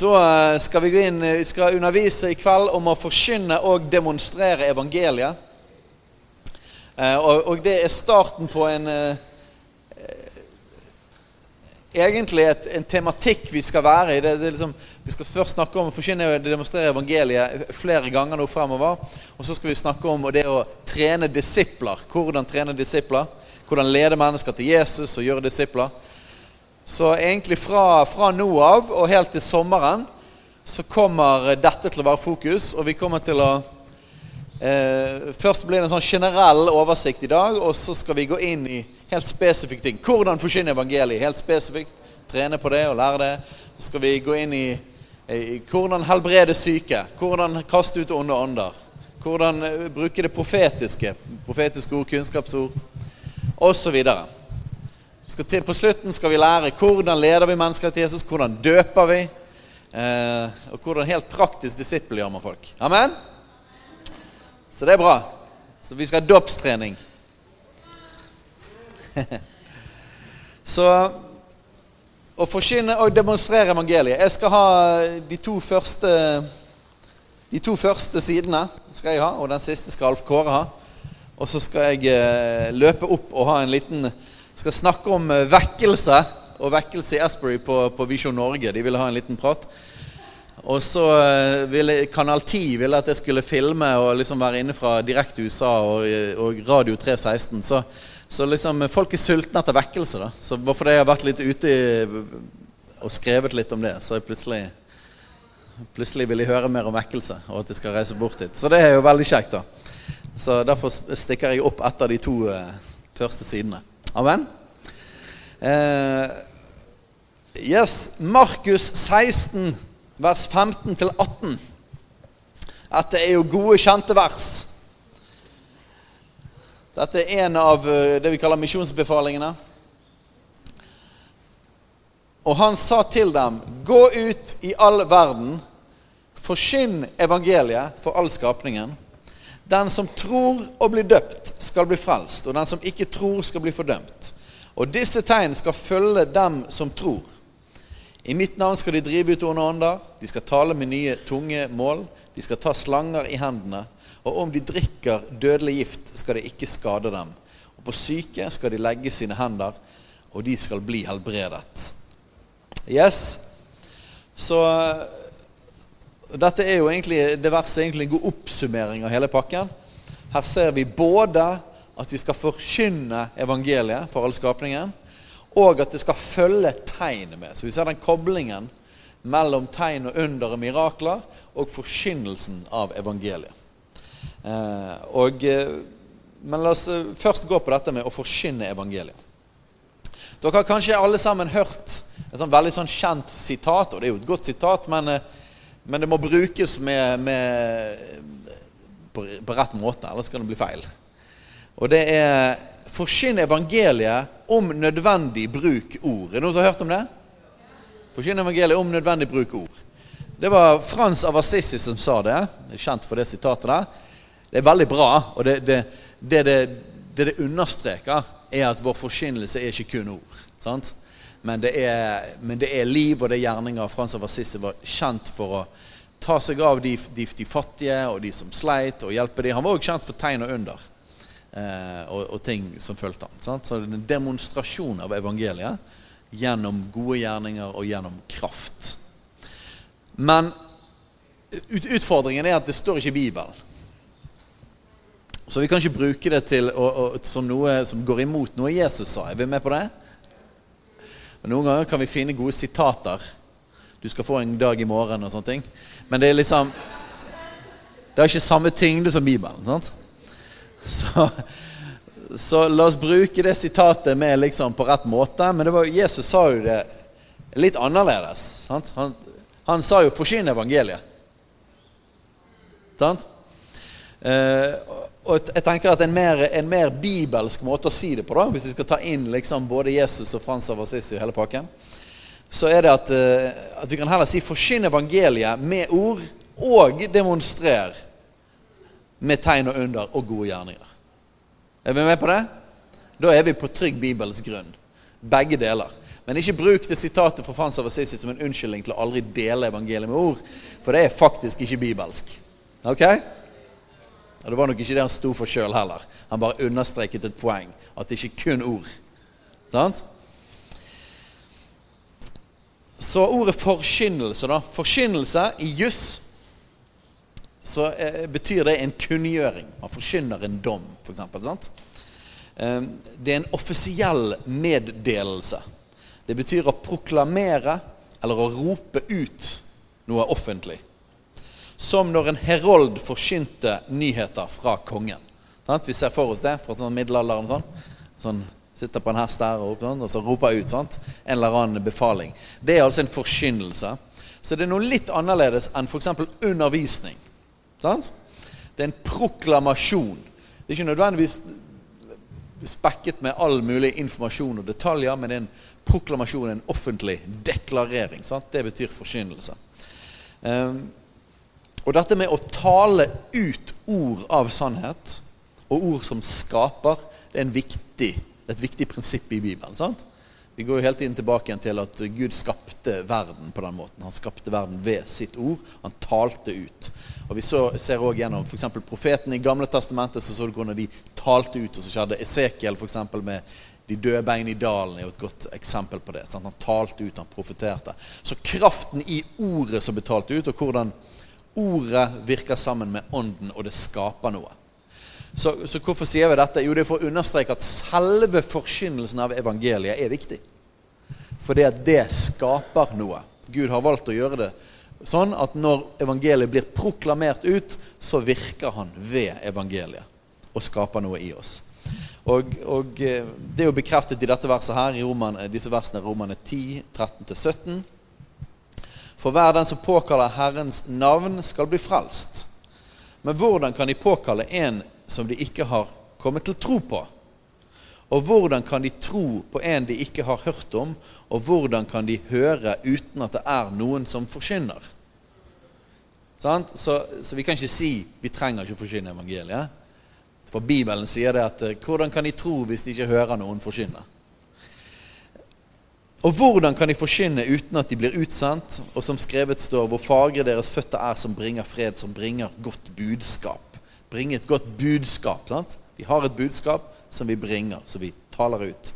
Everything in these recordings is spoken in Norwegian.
Da skal vi gå inn, vi skal undervise i kveld om å forkynne og demonstrere evangeliet. Eh, og, og det er starten på en eh, Egentlig et, en tematikk vi skal være i. Det, det liksom, vi skal først snakke om å forkynne og demonstrere evangeliet flere ganger nå fremover. Og så skal vi snakke om det å trene disipler. Hvordan trene disipler. Hvordan lede mennesker til Jesus og gjøre disipler. Så egentlig fra, fra nå av og helt til sommeren så kommer dette til å være fokus. Og vi kommer til å eh, Først blir det en sånn generell oversikt i dag, og så skal vi gå inn i helt spesifikke ting. Hvordan forsyne evangeliet. Helt spesifikt. Trene på det og lære det. Så skal vi gå inn i, i hvordan helbrede syke. Hvordan kaste ut onde ånder. Hvordan eh, bruke det profetiske. Profetiske ord, kunnskapsord osv. Til, på slutten skal vi lære hvordan leder vi mennesker til Jesus, hvordan døper vi, eh, og hvordan helt praktisk disippelgjør man folk. Amen? Så det er bra. Så vi skal ha dåpstrening. Så å forkynne og demonstrere evangeliet Jeg skal ha de to første De to første sidene skal jeg ha, og den siste skal Alf Kåre ha. Og så skal jeg eh, løpe opp og ha en liten skal snakke om eh, vekkelse og vekkelse i Asbury på, på Visjon Norge. De ville ha en liten prat. Og så eh, ville Kanal 10 ville at jeg skulle filme og liksom være inne fra direkte USA og, og Radio 316. Så, så, liksom folk er sultne etter vekkelse. da. Så bare fordi jeg har vært litt ute og skrevet litt om det, så jeg plutselig Plutselig vil jeg høre mer om vekkelse, og at jeg skal reise bort dit. Så det er jo veldig kjekt. da. Så Derfor stikker jeg opp etter de to første sidene. Amen. Eh, yes, Markus 16, vers 15-18. Dette er jo gode, kjente vers. Dette er en av eh, det vi kaller misjonsbefalingene. Og han sa til dem, gå ut i all verden, forkynn evangeliet for all skapningen. Den som tror og blir døpt, skal bli frelst, og den som ikke tror, skal bli fordømt. Og disse tegn skal følge dem som tror. I mitt navn skal de drive ut onde ånder, de skal tale med nye tunge mål, de skal ta slanger i hendene, og om de drikker dødelig gift, skal det ikke skade dem. Og på syke skal de legge sine hender, og de skal bli helbredet. Yes. Så dette er jo egentlig, Det verset er egentlig en god oppsummering av hele pakken. Her ser vi både at vi skal forkynne evangeliet for all skapningen, og at det skal følge tegnet med. Så vi ser den koblingen mellom tegn og under og mirakler og forkynnelsen av evangeliet. Eh, og, eh, men la oss eh, først gå på dette med å forkynne evangeliet. Dere har kanskje alle sammen hørt et sånn veldig sånn kjent sitat, og det er jo et godt sitat, men eh, men det må brukes med, med, på, på, rett måte, ellers kan det bli feil. Og det er Forsyn evangeliet om nødvendig bruk ord'. Er det noen som har hørt om det? Forsyn evangeliet om nødvendig bruk ord. Det var Frans av Assisi som sa det. Kjent for det sitatet der. Det er veldig bra, og det det, det, det, det understreker, er at vår forkynnelse er ikke kun ord. sant? Men det, er, men det er liv og det er gjerninger. Frans av Assisi var kjent for å ta seg av de, de, de, fattige og de som sleit, og hjelpe dem. Han var også kjent for tegn og under eh, og, og, ting som fulgte. Sant? Så det er en demonstrasjon av evangeliet gjennom gode gjerninger og gjennom kraft. Men ut, utfordringen er at det står ikke i Bibelen. Så vi kan ikke bruke det til å, å, som noe som går imot noe Jesus sa. Er vi med på det? Og Noen ganger kan vi finne gode sitater. Du skal få en dag i morgen og sånne ting. Men det er liksom Det har ikke samme tyngde som Bibelen. sant? Så, så la oss bruke det sitatet med liksom på rett måte. Men var, Jesus sa jo det litt annerledes. Han, han, sa jo 'forsyn evangeliet'. Sant? Eh, og jeg tenker at en mer, en mer, bibelsk måte å si det på, da, hvis vi skal ta inn liksom både Jesus og Frans av Assisi og hele pakken, så er det at, uh, at vi kan heller si 'forkynn evangeliet' med ord og demonstrer med tegn og under og gode gjerninger. Er vi med på det? Da er vi på trygg bibelsk grunn. Begge deler. Men ikke bruk det sitatet fra Frans av Assisi som en unnskyldning til å aldri dele evangeliet med ord. For det er faktisk ikke bibelsk. Ok? Og Det var nok ikke det han sto for sjøl heller. Han bare understreket et poeng. At det ikke kun ord. Sant? Så ordet forkynnelse, da. Forkynnelse i juss så eh, betyr det en kunngjøring. Man forkynner en dom, f.eks. Sant? Eh, det er en offisiell meddelelse. Det betyr å proklamere eller å rope ut noe offentlig. Som når en herold forkynte nyheter fra kongen. Sånn, Vi ser for oss det fra sånn middelalderen. Sånn. sånn Sitter på en hest der og, sånn, og så roper ut sånn, en eller annen befaling. Det er altså en forkynnelse. Så det er noe litt annerledes enn f.eks. undervisning. Sant? Det er en proklamasjon. Det er ikke nødvendigvis spekket med all mulig informasjon og detaljer, men det er en proklamasjon, en offentlig deklarering. Sant? Det betyr forkynnelse. Um, og dette med å tale ut ord av sannhet, og ord som skaper, det er viktig, et viktig prinsipp i Bibelen. sant? Vi går jo hele tiden tilbake igjen til at Gud skapte verden på den måten. Han skapte verden ved sitt ord. Han talte ut. Og Vi så, ser også gjennom f.eks. profeten i Gamle testamentet så, så du hvordan de talte ut. og så skjedde Esekiel for eksempel, med de døde bein i dalen er jo et godt eksempel på det. Sant? Han talte ut, han profeterte. Så kraften i ordet som ble talt ut, og hvordan ordet virker sammen med ånden, og det skaper noe. Så, så, hvorfor sier vi dette? Jo, det er for å understreke at selve forkynnelsen av evangeliet er viktig. Fordi at det skaper noe. Gud har valgt å gjøre det sånn at når evangeliet blir proklamert ut, så virker han ved evangeliet og skaper noe i oss. Og, og eh, Det er jo bekreftet i dette verset her, i Roman, disse versene Romane 10, 13-17. For hver den som påkaller Herrens navn, skal bli frelst. Men hvordan kan de påkalle en som de ikke har kommet til tro på? Og hvordan kan de tro på en de ikke har hørt om, og hvordan kan de høre uten at det er noen som forkynner? Så, så, vi kan ikke si vi trenger ikke forkynne evangeliet. For Bibelen sier det at eh, hvordan kan de tro hvis de ikke hører noen forkynne? Og hvordan kan de forkynne uten at de blir utsendt? Og som skrevet står, hvor fagre deres føtter er som bringer fred, som bringer godt budskap bringe et godt budskap. Sant? Vi har et budskap som vi bringer, som vi taler ut.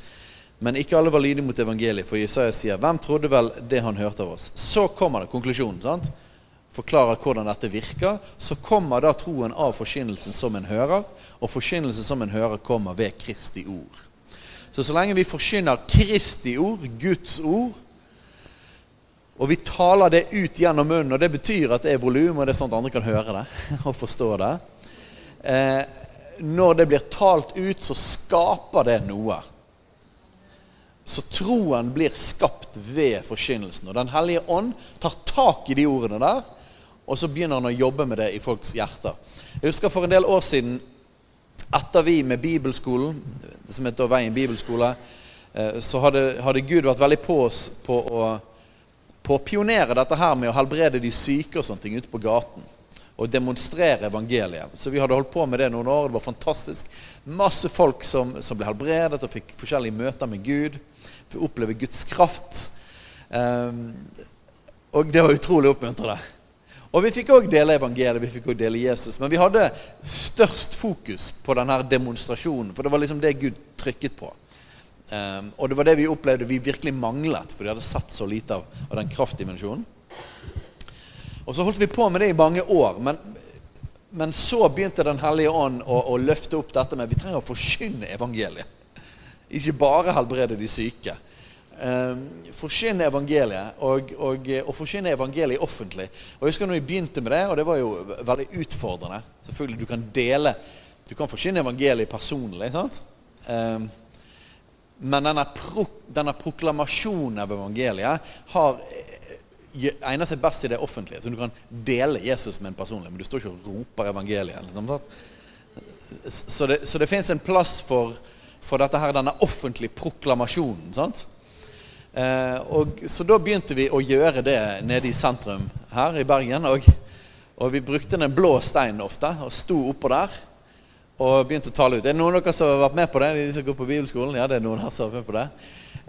Men ikke alle var lydige mot evangeliet, for Jesaja sier 'Hvem trodde vel det han hørte av oss?' Så kommer det konklusjonen. sant? Forklarer hvordan dette virker. Så kommer da troen av forkynnelsen som en hører, og forkynnelsen som en hører, kommer ved Kristi ord. Så så lenge vi forkynner Kristi ord, Guds ord, og vi taler det ut gjennom munnen, og det betyr at det er volum, og det er sånn at andre kan høre det og forstå det, eh, når det blir talt ut, så skaper det noe. Så troen blir skapt ved forkynnelsen. Og Den hellige ånd tar tak i de ordene der, og så begynner han å jobbe med det i folks hjerter. Jeg husker for en del år siden, etter vi med bibelskolen, som heter Veien bibelskole, eh, så hadde, hadde Gud vært veldig på oss på å, på å pionere dette her med å helbrede de syke og sånne ting ute på gaten og demonstrere evangeliet. Så vi hadde holdt på med det noen år. Det var fantastisk. Masse folk som, som ble helbredet og fikk forskjellige møter med Gud. Fikk oppleve Guds kraft. Um, og det var utrolig oppmuntrende. Og vi fikk òg dele evangeliet, vi fikk også dele Jesus. Men vi hadde størst fokus på denne demonstrasjonen, for det var liksom det Gud trykket på. Um, og det var det vi opplevde vi virkelig manglet, for de hadde sett så lite av, av den kraftdimensjonen. Og så holdt vi på med det i mange år. Men, men så begynte Den hellige ånd å, å, løfte opp dette med vi trenger å forkynne evangeliet. Ikke bare helbrede de syke. Um, forkynne evangeliet, og, og, og, forkynne evangeliet offentlig. Og Jeg husker når vi begynte med det, og det var jo veldig utfordrende. Selvfølgelig, Du kan dele, du kan forkynne evangeliet personlig. sant? Um, men denne, pro, denne proklamasjonen av evangeliet har egner seg best i det offentlige. Så du kan dele Jesus med en personlig, men du står ikke og roper evangeliet. Liksom, så det, så det fins en plass for, for, dette her, denne offentlige proklamasjonen. sant? Eh, og, så da begynte vi å gjøre det nede i sentrum her i Bergen. Og, og vi brukte den blå steinen ofte og sto oppå der og begynte å tale ut. Er det noen av dere som har vært med på det? De som går på bibelskolen? Ja, det er noen her som har vært med på det.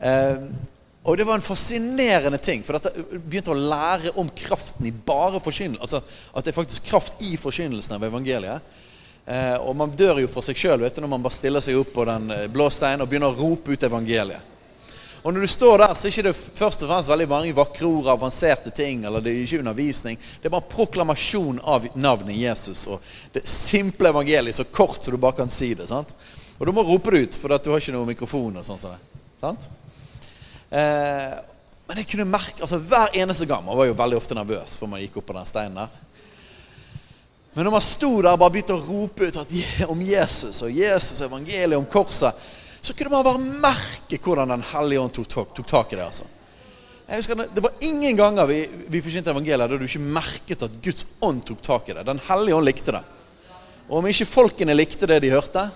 Eh, Og det var en fascinerende ting, for dette begynte å lære om kraften i bare forkynnelsen. Altså at det er faktisk kraft i forkynnelsen av evangeliet. Eh, og man dør jo for seg sjøl når man bare stiller seg opp på den eh, blå steinen og begynner å rope ut evangeliet. Og når du står der, så er det ikke først og fremst veldig mange vakre ord, avanserte ting, eller det er ikke undervisning. Det er bare proklamasjon av navnet Jesus og det simple evangeliet, så kort som du bare kan si det. sant? Og du må rope det ut, for du har ikke noen mikrofon og sånn. sant? Eh, men jeg kunne merke altså Hver eneste gang Man var jo veldig ofte nervøs før man gikk opp på den steinen der. Men når man sto der og bare begynte å rope ut at, om Jesus og Jesus evangeliet om korset, så kunne man bare merke hvordan Den hellige ånd tok, tok, tak i det. altså. Jeg husker, Det var ingen ganger vi, vi forsynte evangeliet da du ikke merket at Guds ånd tok tak i det. Den hellige ånd likte det. Og om ikke folkene likte det de hørte,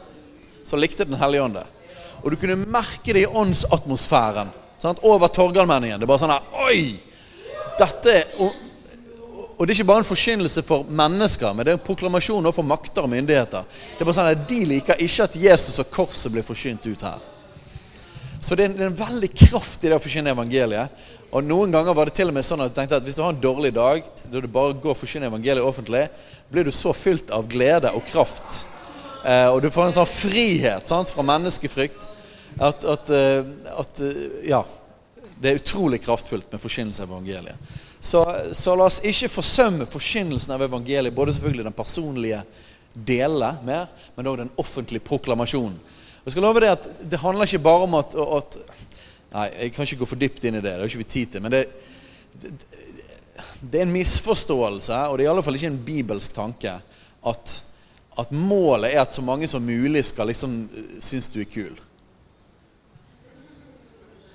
så likte Den hellige ånd det. Og du kunne merke det i åndsatmosfæren Sant? Over Torgallmenningen. Det er bare sånn her Oi! Dette og, og, det er ikke bare en forkynnelse for mennesker, men det er en proklamasjon for makter og myndigheter. Det er bare sånn at De liker ikke at Jesus og korset blir forkynt ut her. Så det er, en, det er en veldig kraft i det å forkynne evangeliet. Og Noen ganger var det til og med sånn at jeg tenkte at hvis du har en dårlig dag, da du bare går og forkynner evangeliet offentlig, blir du så fylt av glede og kraft. Eh, og du får en sånn frihet sant, fra menneskefrykt at, at, eh, at, eh, Ja. Det er utrolig kraftfullt med forkynnelse av evangeliet. Så, så, la oss ikke forsømme forkynnelsen av evangeliet, både selvfølgelig den personlige delen mer, men òg den offentlige proklamasjonen. Jeg skal love deg at Det handler ikke bare om at, at, Nei, jeg kan ikke gå for dypt inn i det. Det har ikke vi tid til. Men det, det, det er en misforståelse, og det er i alle fall ikke en bibelsk tanke, at, at målet er at så mange som mulig skal liksom synes du er kul.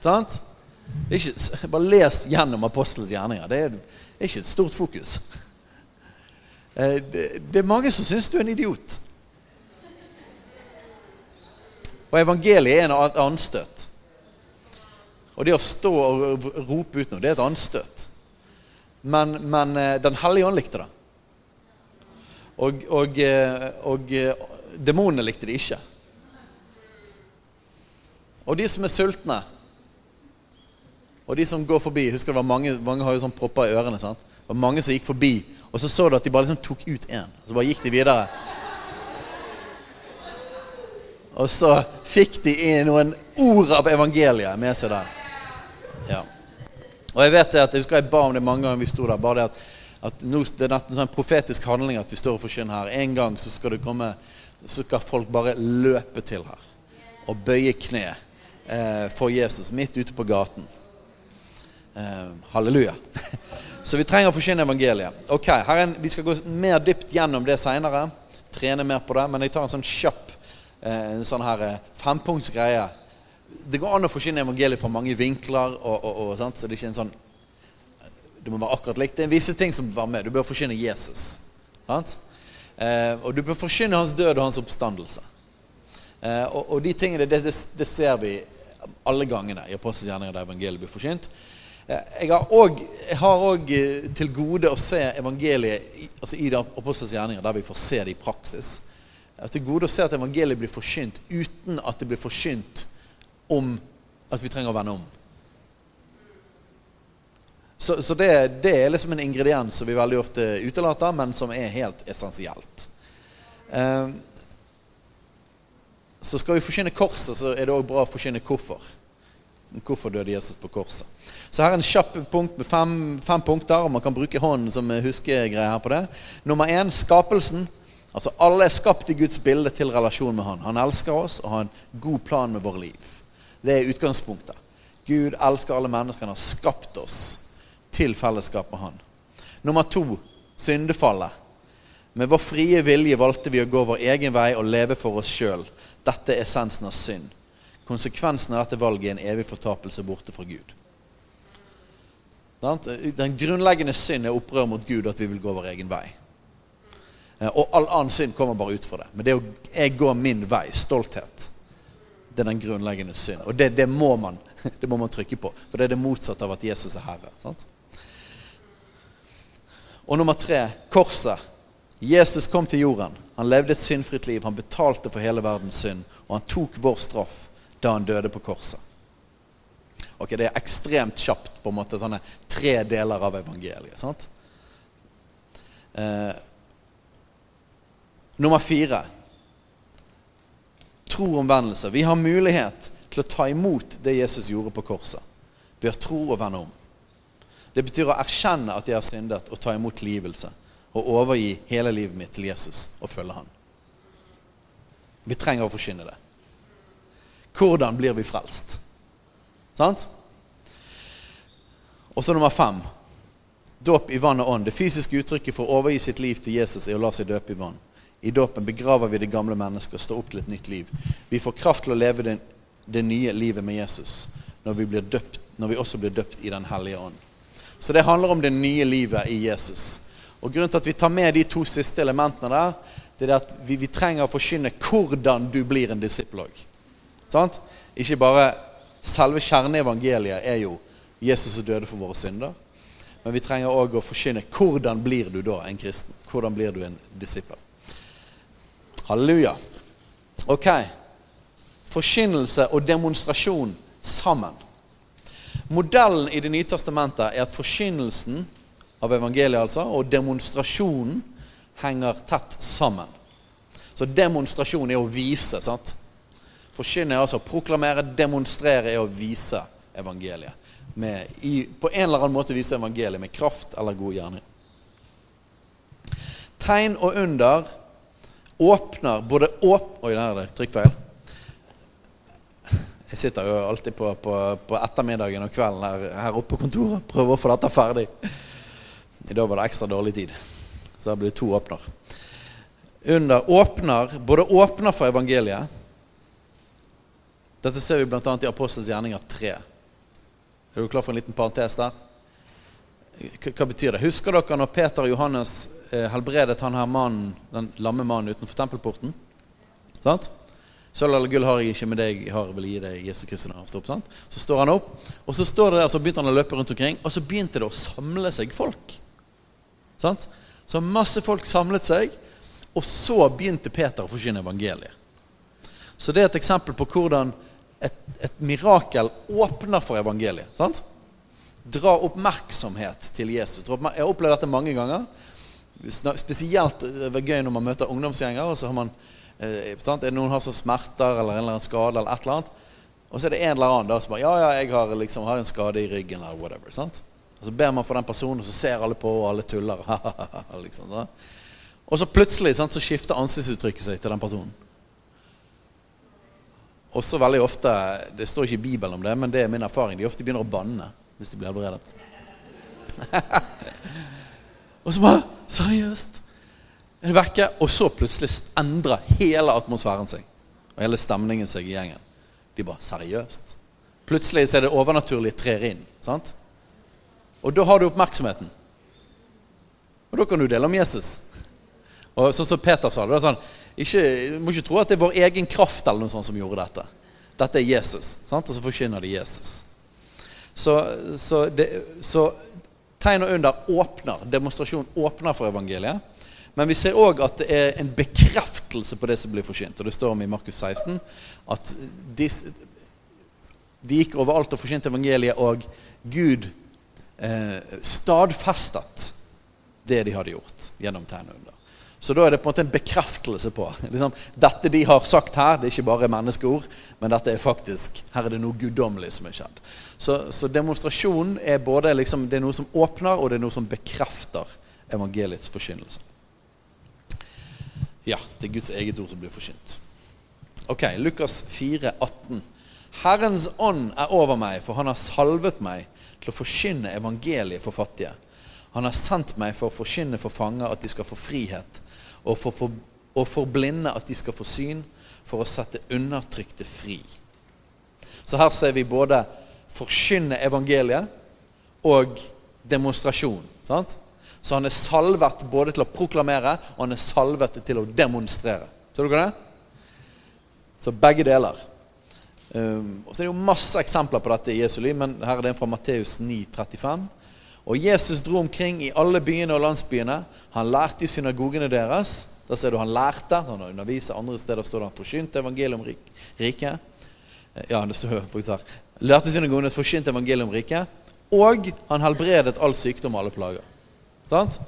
Sant? Ikke, bare les gjennom apostelens gjerninger. Det er, ikke et stort fokus. Eh, det, det er mange som syns du er en idiot. Og evangeliet er en anstøt. Og det å stå og rope ut noe, det er et anstøt. Men, men eh, Den hellige ånd likte det. Og, og, eh, og demonene likte det ikke. Og de som er sultne og de som går forbi Husker det var mange, mange har jo sånn propper i ørene. sant? Det var mange som gikk forbi, og så så du at de bare liksom tok ut én. Så bare gikk de videre. Og så fikk de inn noen ord av evangeliet med seg der. Ja. Og jeg vet det at, jeg husker jeg ba om det mange ganger vi sto der. bare det at, at nå, Det er en sånn profetisk handling at vi står og forkynner her. En gang så skal det komme, så skal folk bare løpe til her og bøye kne eh, for Jesus midt ute på gaten. Uh, halleluja. Så vi trenger å forsyne evangeliet. Ok, en, Vi skal gå mer dypt gjennom det seinere. Trene mer på det. Men jeg tar en sånn kjapp uh, en sånn her uh, fempunktsgreie. Det går an å forsyne evangeliet fra mange vinkler. Og, og, og, så Det er ikke en sånn Det må være akkurat likt. Det er visse ting som var med. Du bør forsyne Jesus. Sant? og du bør forsyne hans død og hans oppstandelse. Og, og, de tingene, det, det, det ser vi alle gangene i Apostelens gjerninger der evangeliet blir forkynt. Jeg har òg eh, til gode å se evangeliet altså i apostels gjerninger, der vi får se det i praksis. Jeg har til gode å se at evangeliet blir forkynt uten at det blir forkynt om at vi trenger å vende om. Så, så det, det, er liksom en ingrediens som vi veldig ofte utelater, men som er helt essensielt. Eh, så skal vi forkynne korset, så er det òg bra å forkynne hvorfor. Hvorfor døde Jesus på korset? Så her er en kjapp punkt med fem, fem punkter, og man kan bruke hånden som huskegreie her på det. Nummer én skapelsen. Altså Alle er skapt i Guds bilde til relasjon med Han. Han elsker oss og har en god plan med våre liv. Det er utgangspunktet. Gud elsker alle mennesker. Han har skapt oss til fellesskap med Han. Nummer to syndefallet. Med vår frie vilje valgte vi å gå vår egen vei og leve for oss sjøl. Dette er essensen av synd. Konsekvensen av dette valget er en evig fortapelse borte fra Gud. Den grunnleggende synd er opprør mot Gud, at vi vil gå vår egen vei. Eh, og all annen synd kommer bare ut fra det. Men det å jeg går min vei, stolthet, det er den grunnleggende synd. Og det, det, må man, det, må man, trykke på. For det er det motsatte av at Jesus er herre. Sant? Og nummer tre korset. Jesus kom til jorden. Han levde et syndfritt liv. Han betalte for hele verdens synd. Og han tok vår straff da han døde på korset. Ok, Det er ekstremt kjapt, på en måte, sånne tre deler av evangeliet. sant? Eh, nummer fire tro omvendelse. Vi har mulighet til å ta imot det Jesus gjorde på korset. Ved å tro og vende om. Det betyr å erkjenne at jeg har syndet, og ta imot livelse. Og overgi hele livet mitt til Jesus og følge han. Vi trenger å forkynne det. Hvordan blir vi frelst? Sant? Og så nummer fem. Dåp i vann og ånd. Det fysiske uttrykket for å overgi sitt liv til Jesus er å la seg døpe i vann. I dåpen begraver vi det gamle mennesket og står opp til et nytt liv. Vi får kraft til å leve det, det nye livet med Jesus når vi, døpt, når vi, også blir døpt i Den hellige ånd. Så det handler om det nye livet i Jesus. Og Grunnen til at vi tar med de to siste elementene der, det er at vi, vi trenger å forkynne hvordan du blir en disippel. Ikke bare Selve kjernen i evangeliet er jo Jesus som døde for våre synder. Men vi trenger òg å forkynne hvordan blir du da en kristen. Hvordan blir du en disippel? Halleluja. Ok. Forkynnelse og demonstrasjon sammen. Modellen i Det nye testamentet er at forkynnelsen av evangeliet altså, og demonstrasjonen henger tett sammen. Så demonstrasjon er å vise. sant? Forkynne er altså å proklamere, demonstrere er å vise evangeliet. Med, i, på en eller annen måte vise evangeliet med kraft eller god gjerning. Tegn og under åpner både åp... Oi, der er det trykkfeil. Jeg sitter jo alltid på, på, på ettermiddagen og kvelden her, her, oppe på kontoret prøver å få dette ferdig. I dag var det ekstra dårlig tid, så da blir det to åpner. Under åpner, både åpner for evangeliet Dette ser vi bl.a. i Apostels gjerninger 3. Er du klar for en liten parentes der? Hva betyr det? Husker dere når Peter og Johannes eh, helbredet han her mannen, den lamme mannen utenfor tempelporten? Sant? Sølv eller gull har jeg ikke, men det jeg har, vil gi deg Jesus Kristus. Sant? Så står han opp, og så står det der, så begynte han å løpe rundt omkring, og så begynte det å samle seg folk. Sant? Så masse folk samlet seg, og så begynte Peter å forsyne evangeliet. Så det er et eksempel på hvordan et, et mirakel åpner for evangeliet. sant? dra oppmerksomhet til Jesus. Jeg har opplevd dette mange ganger. Spesielt det er gøy når man møter ungdomsgjenger. og så har man, eh, sant? Noen har så smerter eller en eller annen skade, eller et eller annet. Og så er det en eller annen da som bare Ja, ja, jeg har, liksom, har en skade i ryggen, eller whatever. sant? Og Så ber man for den personen, og så ser alle på, og alle tuller. liksom. Og så plutselig sant, så skifter ansiktsuttrykket seg til den personen. Og så veldig ofte Det står ikke i Bibelen om det, men det er min erfaring. De ofte begynner å banne hvis de blir helbredet. og så bare Seriøst? Er det vekke? Og så plutselig endrer hele atmosfæren seg. Og hele stemningen seg i gjengen. De bare Seriøst? Plutselig så er det overnaturlige trer inn. sant? Og da har du oppmerksomheten. Og da kan du dele om Jesus. Og sånn som Peter sa det, det er sånn, ikke, må ikke tro at det er vår egen kraft eller noe sånt som gjorde dette. Dette er Jesus. sant? Og så forkynner de Jesus. Så, så, det, så tegn og under åpner, demonstrasjon åpner for evangeliet. Men vi ser òg at det er en bekreftelse på det som blir forkynt. Og det står om i Markus 16 at de, de gikk overalt og forkynte evangeliet, og Gud eh, stadfestet det de hadde gjort gjennom tegn og under. Så da er det på en måte en bekreftelse på liksom, dette de har sagt her, det er ikke bare menneskeord, men dette er faktisk her er det noe guddommelig som er skjedd. Så, så demonstrasjonen er både liksom, det er noe som åpner, og det er noe som bekrefter evangeliets forkynnelse. Ja, det er Guds eget ord som blir forkynt. Ok, Lukas 4, 18. Herrens ånd er over meg, for han har salvet meg til å forkynne evangeliet for fattige. Han har sendt meg for å forkynne for fanger at de skal få frihet, og for, for, og for blinde at de skal få syn, for å sette undertrykte fri. Så her ser vi både forkynne evangeliet og demonstrasjon. Sant? Så han er salvet både til å proklamere og han er salvet til å demonstrere. Ser dere det? Så begge deler. Um, og så er det jo masse eksempler på dette i Jesu liv, men her er det en fra Matteus 9, 35. Og Jesus dro omkring i alle byene og landsbyene. Han lærte i synagogene deres. Da ser du han lærte. Han underviser Andre steder står det han forkynte evangeliet om riket. Ja, det står faktisk her. lærte synagogene et forkynt evangeliet om riket, og han helbredet all sykdom og alle plager. Sant?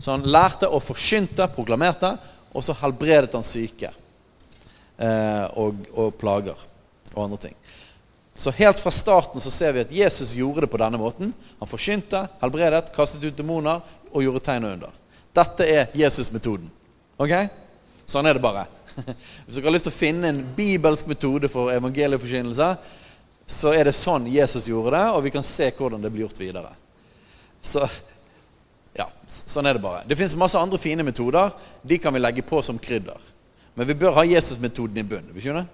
Så han lærte og forkynte, proklamerte, og så helbredet han syke eh, og, og, plager og andre ting. Så helt fra starten så ser vi at Jesus gjorde det på denne måten. Han forkynte, helbredet, kastet ut demoner og gjorde tegn og under. Dette er Jesus-metoden. Ok? Sånn er det bare. Hvis dere har lyst til å finne en bibelsk metode for evangelieforkynnelse, så er det sånn Jesus gjorde det, og vi kan se hvordan det blir gjort videre. Så ja, sånn er det bare. Det fins masse andre fine metoder. De kan vi legge på som krydder. Men vi bør ha Jesus-metoden i bunnen.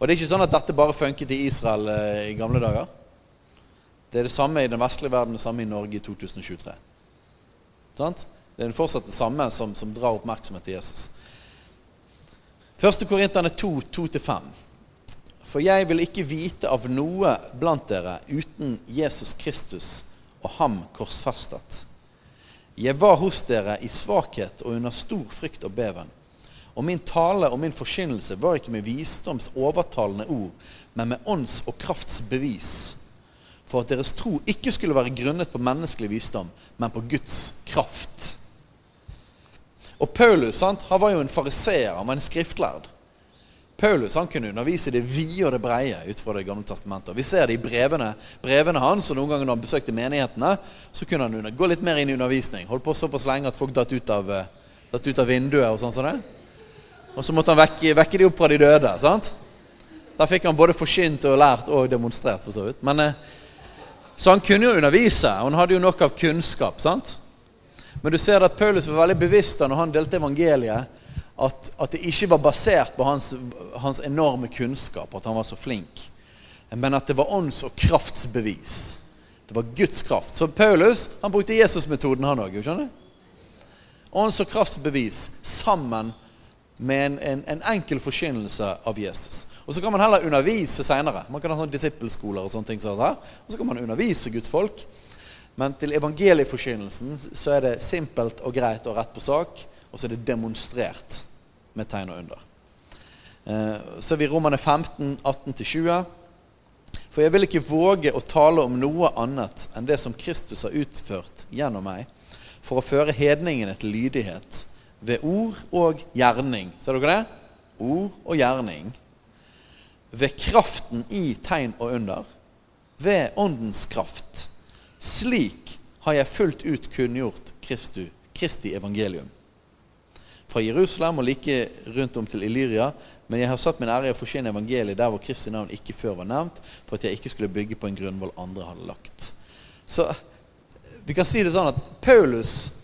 Og det er ikke sånn at dette bare funket i Israel eh, i gamle dager. Det er det samme i den vestlige verden, det samme i Norge i 2023. Sant? Det er fortsatt det samme som, som drar oppmerksomhet til Jesus. 1. Korinterne 2, 2-5. For jeg vil ikke vite av noe blant dere uten Jesus Kristus og ham korsfestet. Jeg var hos dere i svakhet og under stor frykt og beven. Og min tale og min forkynnelse var ikke med visdoms overtalende ord, men med ånds og krafts bevis, for at deres tro ikke skulle være grunnet på menneskelig visdom, men på Guds kraft. Og Paulus sant, han var jo en fariseer, han var en skriftlærd. Paulus han kunne undervise det vide og det breie ut fra Det gamle testamentet. Vi ser det i brevene, brevene hans, og noen ganger når han besøkte menighetene, så kunne han gå litt mer inn i undervisning. Holdt på såpass lenge at folk datt ut av, eh, datt ut av vinduet. Og sånn som det. Og så måtte han vekke, vekke de opp fra de døde. sant? Der fikk han både forkynt og lært og demonstrert, for så vidt. Men, eh, så han kunne jo undervise, og han hadde jo nok av kunnskap. sant? Men du ser at Paulus var veldig bevisst da når han delte evangeliet, at, at, det ikke var basert på hans, hans, enorme kunnskap, at han var så flink, men at det var ånds- og kraftsbevis. Det var Guds kraft. Så Paulus han brukte Jesus-metoden, han òg. Ånds- og kraftsbevis sammen med en, en, en enkel forkynnelse av Jesus. Og Så kan man heller undervise seinere. Man kan ha sånn disippelskoler og sånne ting. Sånn og så kan man undervise Guds folk. Men til evangelieforkynnelsen så er det simpelt og greit og rett på sak. Og så er det demonstrert med tegn og under. Eh, så er vi Romerne 15, 18-20. For jeg vil ikke våge å tale om noe annet enn det som Kristus har utført gjennom meg, for å føre hedningene til lydighet ved ord og gjerning. Ser dere det? Ord og gjerning. Ved kraften i tegn og under. Ved åndens kraft. Slik har jeg fullt ut kunngjort Kristu, Kristi evangelium fra Jerusalem og like rundt om til Illyria. Men jeg har satt min ære i å forsyne evangeliet der hvor Kristi navn ikke før var nevnt, for at jeg ikke skulle bygge på en grunnvoll andre hadde lagt. Så vi kan si det sånn at Paulus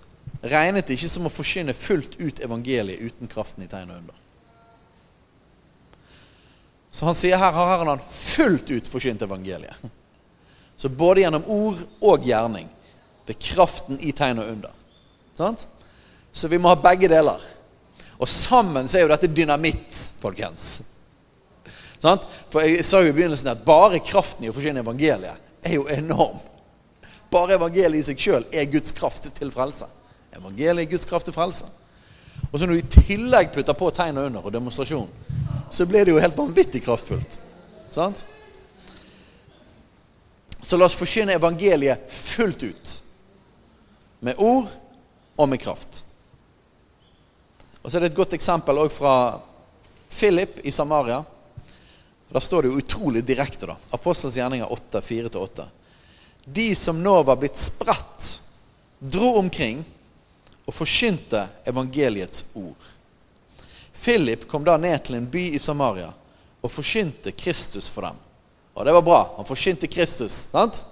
regnet det ikke som å forkynne fullt ut evangeliet uten kraften i tegn og under. Så han sier her har han fullt ut forkynt evangeliet. Så både gjennom ord og gjerning. Ved kraften i tegn og under. Så vi må ha begge deler. Og sammen så er jo dette dynamitt, folkens. For jeg sa jo i begynnelsen at bare kraften i å forsyne evangeliet er jo enorm. Bare evangeliet i seg sjøl er Guds kraft til frelse. Evangeliet er Guds kraft til frelse. Og så når du i tillegg putter på tegn under og demonstrasjon, så blir det jo helt vanvittig kraftfullt. Sant? Så la oss forkynne evangeliet fullt ut. Med ord og med kraft. Og så er det et godt eksempel òg fra Philip i Samaria. Da står det jo utrolig direkte. da. Apostels gjerninger 8, 4-8. De som nå var blitt spredt, dro omkring og forkynte evangeliets ord. Philip kom da ned til en by i Samaria og forkynte Kristus for dem. Og det var bra. Han forkynte Kristus. sant?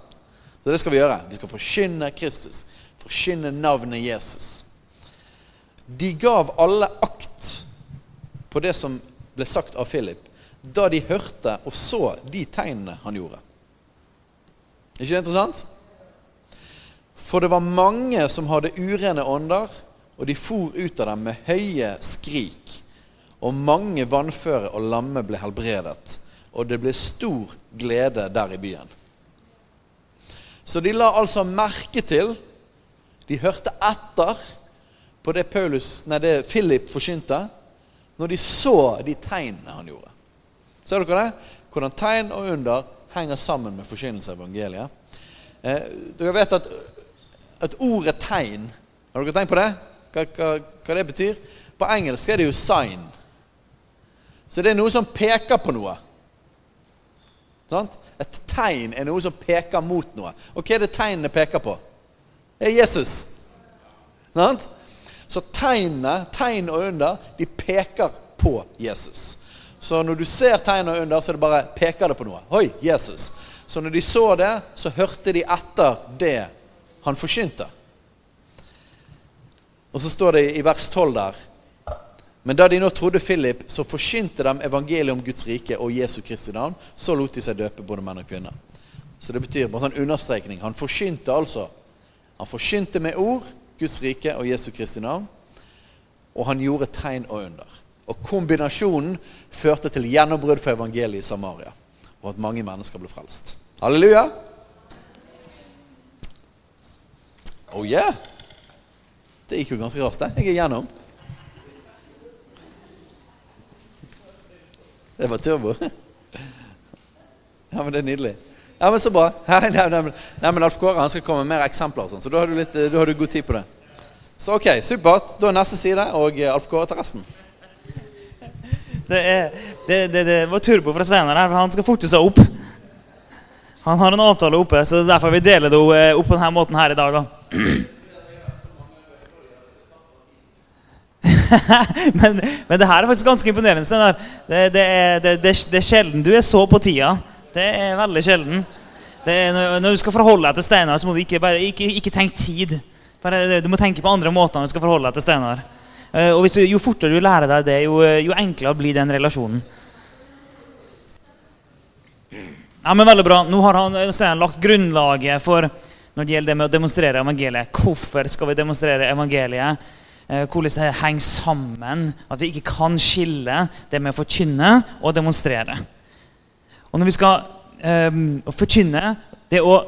Så det skal vi gjøre. Vi skal forkynne Kristus. Forkynne navnet Jesus. De gav alle akt på det som ble sagt av Philip, da de hørte og så de tegnene han gjorde. Ikke det interessant? For det var mange som hadde urene ånder, og de for ut av dem med høye skrik. Og mange vannføre og lamme ble helbredet, og det ble stor glede der i byen. Så de la altså merke til De hørte etter på det, Paulus, nei, det Philip forkynte, når de så de tegnene han gjorde. Ser dere det? hvordan tegn og under henger sammen med forkynnelse av evangeliet. Eh, dere vet at, at ordet 'tegn' Har dere tenkt på det? Hva, hva, hva det betyr? På engelsk er det jo 'sign'. Så det er noe som peker på noe. Sant? Et tegn er noe som peker mot noe. Og hva er det tegnene peker på? Det er Jesus. Sant? Så tegnene, tegn og under, de peker på Jesus. Så når du ser tegn og under, så er det bare peker det på noe. Oi, Jesus. Så når de så det, så hørte de etter det han forkynte. Og så står det i vers 12 der Men da de nå trodde Philip, så forkynte dem evangeliet om Guds rike og Jesu Kristi navn. Så lot de seg døpe, både menn og kvinner. Så det betyr bare sånn understrekning. Han forkynte altså. Han forkynte med ord Guds rike og Jesu Kristi navn. Og han gjorde tegn og under. Og kombinasjonen førte til gjennombrudd for evangeliet i Samaria. Og at mange mennesker ble frelst. Halleluja! Oh yeah! Det gikk jo ganske raskt, det. Jeg er gjennom. Det var turbo. Ja, men det er nydelig. Ja, men Så bra. Nei, nei, nei, men Alf Kåre han skal komme med mer eksempler, sånn, så da har, du litt, da har du god tid på det. Så ok, supert. Da er neste side, og Alf Kåre tar resten. Det, er, det, det, det var turbo fra scenen her, for han skal forte seg opp. Han har en avtale oppe, så det er derfor vi deler det eh, opp på denne måten her i dag. da. men, men, det her er faktisk ganske imponerende. Det, det, er, det, det, er sjelden du er så på tida. Det er veldig sjelden. Er, når du skal forholde deg til Steinar, så må du ikke, bare, ikke, ikke tenke tid. Bare, du må tenke på andre måter når du skal forholde deg til Steinar. Eh, og hvis, Jo fortere du lærer deg det, jo, jo enklere blir den relasjonen. Ja, men Veldig bra. Nå har han, han lagt grunnlaget for når det gjelder det med å demonstrere evangeliet. Hvorfor skal vi demonstrere evangeliet? Eh, hvordan det henger sammen. At vi ikke kan skille det med å forkynne og demonstrere. Og når vi skal um, forkynne, det å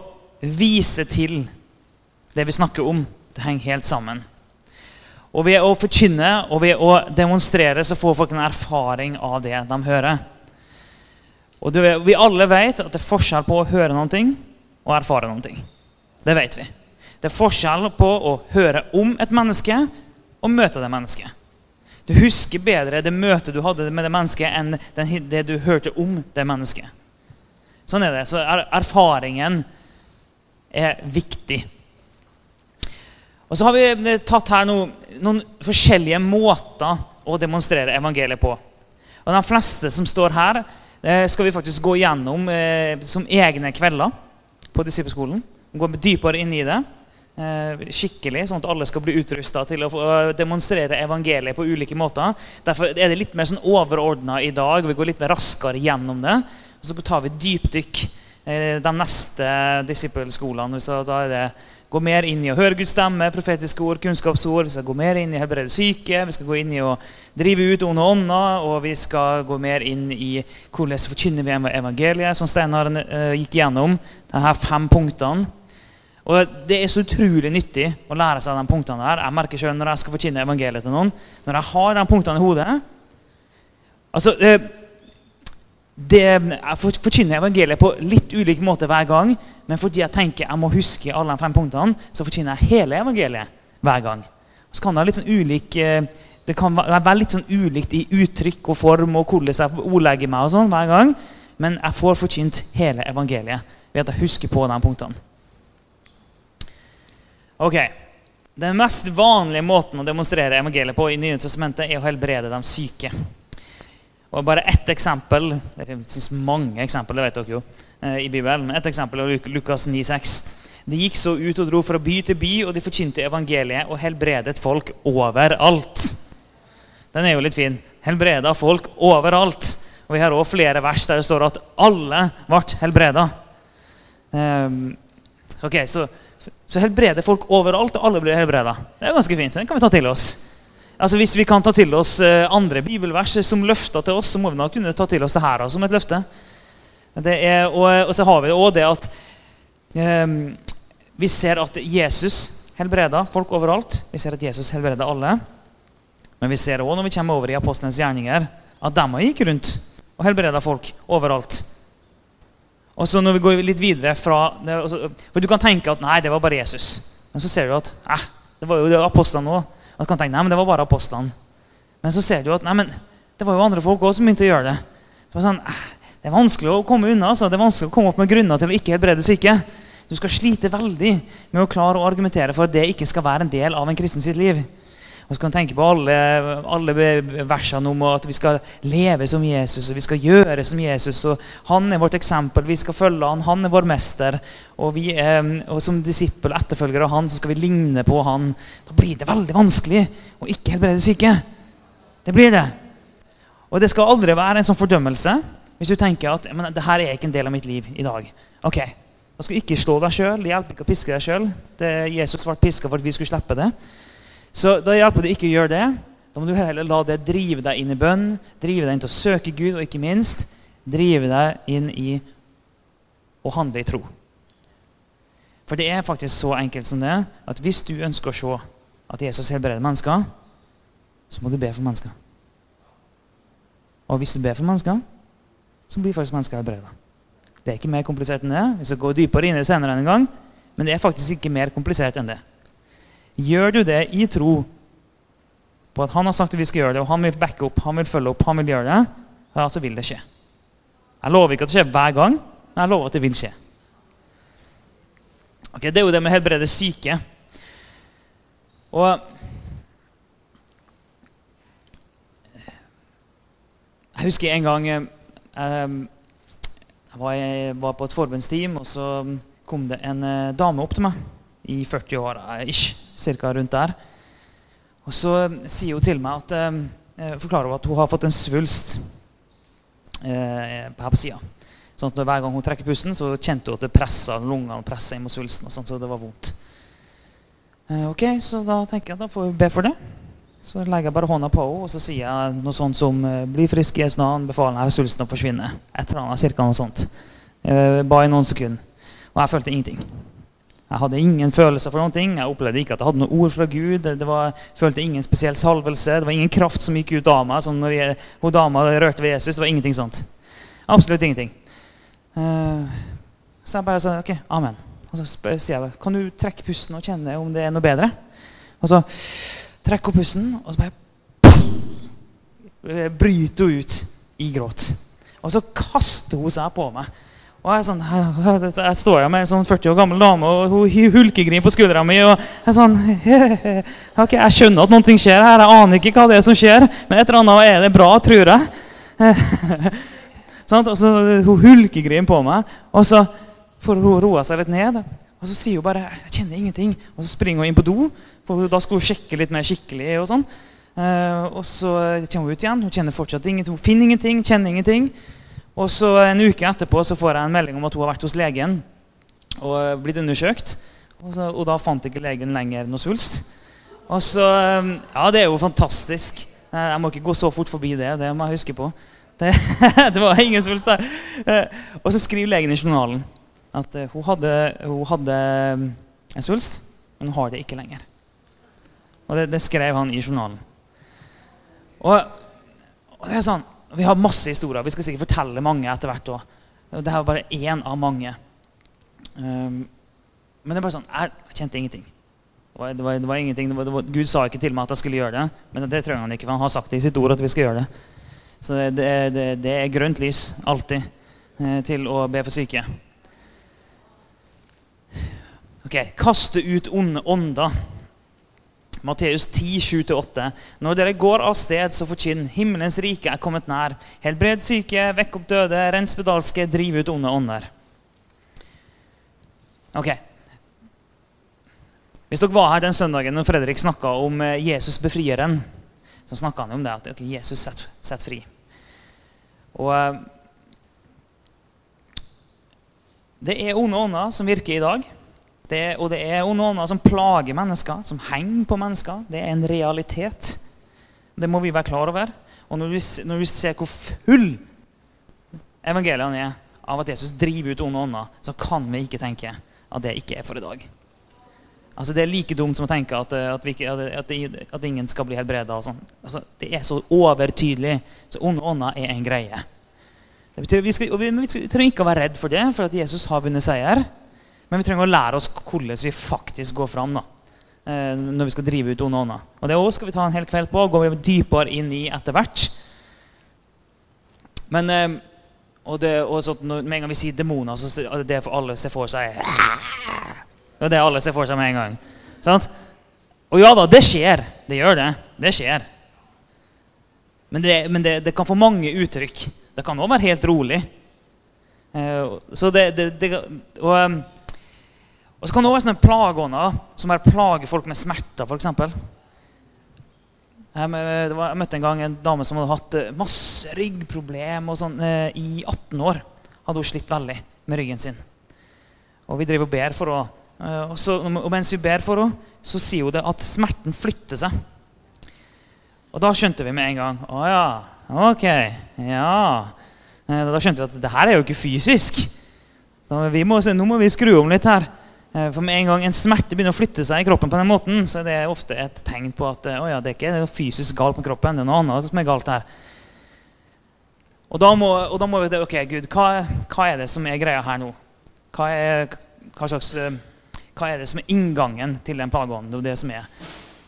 vise til det vi snakker om, det henger helt sammen. Og ved å forkynne og ved å demonstrere så får folk en erfaring av det de hører. Og du, Vi alle vet at det er forskjell på å høre noe og erfare noe. Det vet vi. Det er forskjell på å høre om et menneske og møte det mennesket. Du husker bedre det møtet du hadde med det mennesket, enn det du hørte om det mennesket. Sånn er det. Så erfaringen er viktig. Og så har vi eh, tatt her noen, noen forskjellige måter å demonstrere evangeliet på. Og De fleste som står her, eh, skal vi faktisk gå gjennom eh, som egne kvelder på disippelskolen. Gå dypere inn i det skikkelig, sånn at alle skal bli utrusta til å demonstrere evangeliet på ulike måter. Derfor er det litt mer sånn overordna i dag. Vi går litt mer raskere gjennom det. Så tar vi dypdykk de neste disippelskolene. Da er det gå mer inn i å høre Guds stemme, profetiske ord, kunnskapsord. Vi skal gå mer inn i å helbrede syke, vi skal gå inn i å drive ut onde ånder, og vi skal gå mer inn i hvordan forkynner vi evangeliet, som Steinar uh, gikk gjennom. Disse fem punktene. Og Det er så utrolig nyttig å lære seg de punktene der. Jeg merker selv når jeg skal forkynne evangeliet til noen, når jeg har de punktene i hodet altså, uh, det, jeg forkynner evangeliet på litt ulik måte hver gang. Men fordi jeg tenker jeg må huske alle de fem punktene, så forkynner jeg hele evangeliet hver gang. Så kan det, sånn ulik, eh, det kan være litt sånn ulikt i uttrykk og form og hvordan jeg ordlegger meg og sånn hver gang. Men jeg får forkynt hele evangeliet ved at jeg husker på de punktene. Ok, Den mest vanlige måten å demonstrere evangeliet på i Nye testamentet er å helbrede de syke. Og bare ett eksempel Det finnes mange eksempler, det vet dere jo, eh, i Bibelen. Et eksempel er Lukas 9,6. De gikk så ut og dro fra by til by, og de forkynte evangeliet og helbredet folk overalt. Den er jo litt fin. Helbreda folk overalt. Og Vi har også flere vers der det står at alle ble helbreda. Um, okay, så, så helbreder folk overalt, og alle blir helbreda. Det er ganske fint. Den kan vi ta til oss. Altså Hvis vi kan ta til oss eh, andre bibelvers som løfter til oss, så må vi da kunne ta til oss det her som et løfte. Er, og, og, så har vi òg det at eh, vi ser at Jesus helbreder folk overalt. Vi ser at Jesus helbreder alle. Men vi ser òg når vi kommer over i apostlenes gjerninger, at de gikk rundt og helbreda folk overalt. Og så når vi går litt videre fra For du kan tenke at nei, det var bare Jesus. Men så ser du at eh, det var jo det apostlene òg. Du kan tenke nei, men det var bare apostlene. Men så ser du at nei, men det var jo andre folk også som begynte å gjøre det. Så det, sånn, det er vanskelig å komme unna. Altså. Det er vanskelig å komme opp med grunner til å ikke helbrede syke. Du skal slite veldig med å klare å argumentere for at det ikke skal være en del av en kristen sitt liv. Og så kan du tenke på alle, alle versene om at vi skal leve som Jesus og vi skal gjøre som Jesus. og Han er vårt eksempel. Vi skal følge han, han er vår mester. Og, vi er, og som disippel og etterfølger av han så skal vi ligne på han. Da blir det veldig vanskelig å ikke helbrede syke. Det blir det. Og det skal aldri være en sånn fordømmelse hvis du tenker at men, det her er ikke en del av mitt liv i dag. Ok, Da skal du ikke slå deg sjøl. Det hjelper ikke å piske deg sjøl. Jesus ble piska for at vi skulle slippe det. Så da hjelper det ikke å gjøre det. Da må du heller la det drive deg inn i bønn, drive deg inn til å søke Gud, og ikke minst drive deg inn i å handle i tro. For det er faktisk så enkelt som det at hvis du ønsker å se at Jesus helbreder mennesker, så må du be for mennesker. Og hvis du ber for mennesker, så blir faktisk mennesker helbreda. Det er ikke mer komplisert enn det. Vi skal gå dypere inn i det senere en gang, men det er faktisk ikke mer komplisert enn det. Gjør du det i tro på at han har sagt at vi skal gjøre det, og han vil backe opp, han vil følge opp, han vil gjøre det, ja, så vil det skje. Jeg lover ikke at det skjer hver gang, men jeg lover at det vil skje. Ok, Det er jo det med helbrede syke. Og Jeg husker en gang eh, jeg var, på et forbundsteam, og så kom det en eh, dame opp til meg i 40-åra ish cirka rundt der. Og så sier hun til meg at eh, forklarer hun at hun har fått en svulst eh, på sida. Sånn at Hver gang hun trekker pusten, så kjente hun at det pressa lungene pressa inn mot svulsten. og sånt, så det var vondt. Eh, ok, Så da tenker jeg da får vi be for det. Så legger jeg bare hånda på henne og så sier jeg noe sånt som eh, 'Bli frisk i Jesu navn. Befaler deg svulsten å forsvinne.' Et eller annet, cirka noe sånt. Eh, bare i noen sekunder. Og jeg følte ingenting. Jeg hadde ingen følelser for noen ting. Jeg opplevde ikke at jeg hadde noe ord fra Gud. Det var, jeg følte ingen spesiell salvelse. Det var ingen kraft som gikk ut av meg. som når hun dama rørte ved Jesus. Det var ingenting sånt. Absolutt ingenting. Uh, så jeg bare sa ok, amen. Og så sier jeg kan du trekke pusten og kjenne om det er noe bedre. Og så trekker hun pusten, og så bare bryter hun ut i gråt. Og så kaster hun seg på meg. Og jeg, sånn, jeg står her med en sånn 40 år gammel dame og hun hulkegrin på skuldra mi. og Jeg sånn, ok, jeg skjønner at noe skjer her. Jeg aner ikke hva det er som skjer, men et eller annet er det bra, tror jeg. og så Hun hulkegrin på meg, og så får hun roa seg litt ned. Og så sier hun bare 'Jeg kjenner ingenting'. Og så springer hun inn på do, for da skal hun sjekke litt mer skikkelig. og sånn. Uh, og så kommer hun ut igjen. Hun kjenner fortsatt ingenting. Hun finner ingenting, kjenner ingenting. Og så En uke etterpå så får jeg en melding om at hun har vært hos legen og blitt undersøkt. Og, så, og da fant ikke legen lenger noe svulst. Og så, Ja, det er jo fantastisk. Jeg må ikke gå så fort forbi det. Det må jeg huske på. Det, det var ingen svulst der. Eh, og så skriver legen i journalen at eh, hun hadde, hun hadde en svulst, men hun har det ikke lenger. Og det, det skrev han i journalen. Og, og det er sånn vi har masse historier. Vi skal sikkert fortelle mange etter hvert òg. Dette er bare én av mange. Um, men det er bare sånn, jeg kjente ingenting. Det var, det var, det var ingenting det var, Gud sa ikke til meg at jeg skulle gjøre det, men det trenger han ikke, for han har sagt det i sitt ord at vi skal gjøre det. Så det, det er grønt lys alltid eh, til å be for syke. Ok, Kaste ut onde ånder. Matteus 10, 7-8. Når dere går av sted, så forkynn himmelens rike er kommet nær. Helbred syke, vekk opp døde, rens spedalske, driv ut onde ånder. Ok. Hvis dere var her den søndagen når Fredrik snakka om eh, Jesus befrieren, så snakka han om det at okay, Jesus setter set fri. Og eh, Det er onde ånder som virker i dag. Det, og det er noen som plager mennesker, som henger på mennesker. Det er en realitet. Det må vi være klar over. Og når vi, når vi ser hvor full evangeliene er av at Jesus driver ut onde ånder, så kan vi ikke tenke at det ikke er for i dag. Altså Det er like dumt som å tenke at, at, ikke, at, at ingen skal bli helbreda. Sånn. Altså, det er så overtydelig. Så onde ånder er en greie. Det betyr, vi, skal, vi, vi, trenger ikke å være redd for det, for at Jesus har vunnet seier. Men vi trenger å lære oss hvordan vi faktisk går fram da, eh, når vi skal drive ut onde ånder. Og det skal vi ta en hel kveld på og gå dypere inn i etter hvert. Men eh, og, det, og sånn, Med en gang vi sier demoner, så er det for alle ser for seg Det er det alle ser for seg med en gang. Sant? Og ja da, det skjer. Det gjør det. Det skjer. Men det, men det, det kan få mange uttrykk. Det kan òg være helt rolig. Uh, så det, det og, og, så kan det òg være sånne plageånder som bare plager folk med smerter, f.eks. Jeg, møtte en gang en dame som hadde hatt eh, masse ryggproblem og sånn, uh, i 18 år. Hadde hun slitt veldig med ryggen sin. Og vi driver og ber for henne. Uh, og, så, og mens vi ber for henne, så sier hun det at smerten flytter seg. Og da skjønte vi med en gang Å ja, ok. Ja. Eh, da skjønte vi at det her er jo ikke fysisk. Må, nå må vi skru om litt her. Eh, for med en gang en smerte begynner å flytte seg i kroppen, på den måten, så er det ofte et tegn på at oh ja, det er ikke noe fysisk galt med kroppen. det er noe annet som er galt her. Og da må, og da må vi Ok, Gud, hva, hva, er det som er greia her nå? Hva er, hva slags, hva er det som er inngangen til den plageånden? Det er det som er.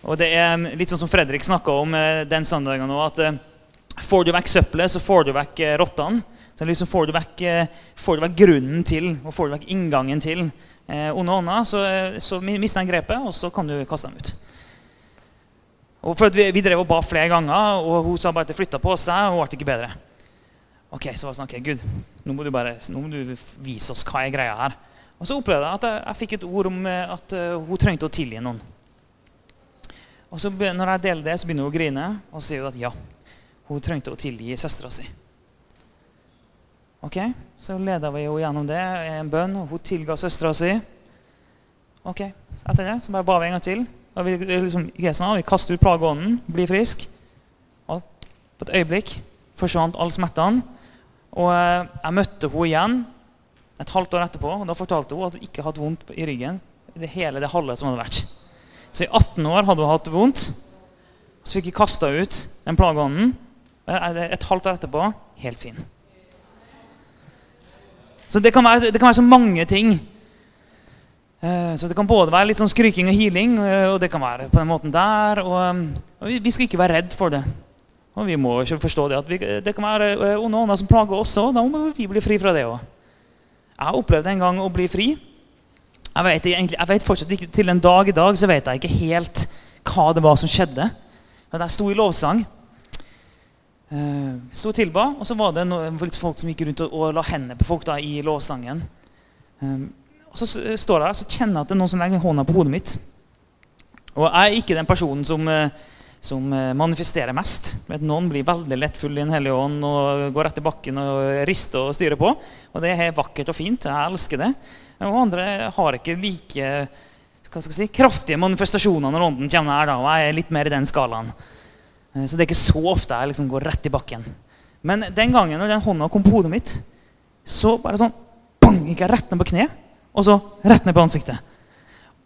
Og det er litt sånn som Fredrik snakka om eh, den søndagen nå, at eh, får du vekk søppelet, så får du vekk eh, rottene. Så liksom får du, vekk, får du vekk grunnen til og får du vekk inngangen til eh, onde ånder, så, så mister de grepet, og så kan du kaste dem ut. Og for vi, vi, drev og ba flere ganger, og hun sa bare at det flytta på seg. og ble ikke bedre. Ok, så var det sånn, ok, Gud, nå må du bare nå må du vise oss hva er greia her. Og så opplevde jeg at jeg, jeg fikk et ord om at uh, hun trengte å tilgi noen. Og så når jeg deler det, så begynner hun å grine, og så sier hun at ja, hun trengte å tilgi søstera si. Ok, Så leda vi henne gjennom det, i en bønn, og hun tilga søstera si. Ok, så Etter det så bare ba vi en gang til. Og vi, liksom, vi kaster ut plageånden, blir frisk. Og på et øyeblikk forsvant alle smertene. Og eh, jeg møtte henne igjen et halvt år etterpå, og da fortalte hun at hun ikke hadde vondt i ryggen. det hele det halve som hadde vært. Så i 18 år hadde hun hatt vondt. Så fikk jeg kasta ut den plageånden. Et halvt år etterpå helt fin. Så det kan være, det kan være så mange ting. Eh, så det kan både være litt sånn skryking og healing, eh, og det kan være på den måten der. Og, eh, og vi skal ikke være redd for det. Og vi må ikke forstå det at vi, det kan være onde ånder som plager oss òg. Da må vi bli fri fra det òg. Jeg har opplevd en gang å bli fri. Jeg vet, egentlig, jeg vet, fortsatt ikke, Til en dag i dag så vet jeg ikke helt hva det var som skjedde. Men jeg sto i lovsang. Uh, og tilba, og så var det noen, folk som gikk rundt og, la hendene på folk da, i lovsangen. Um, og Så står jeg der så kjenner jeg at det er noen som legger hånda på hodet mitt. Og jeg er ikke den personen som, som manifesterer mest. Noen blir veldig lett full i Den hellige ånd og går i bakken og rister og styrer på. Og det er helt vakkert og fint. Jeg elsker det. Og andre har ikke like hva skal jeg si, kraftige manifestasjoner når ånden kommer her. da, og Jeg er litt mer i den skalaen. Eh, så det er ikke så ofte jeg liksom går rett i bakken. Men den gangen når den hånda kom på hodet mitt, så bare sånn bang, gikk jeg rett ned på kne, og så rett ned på ansiktet.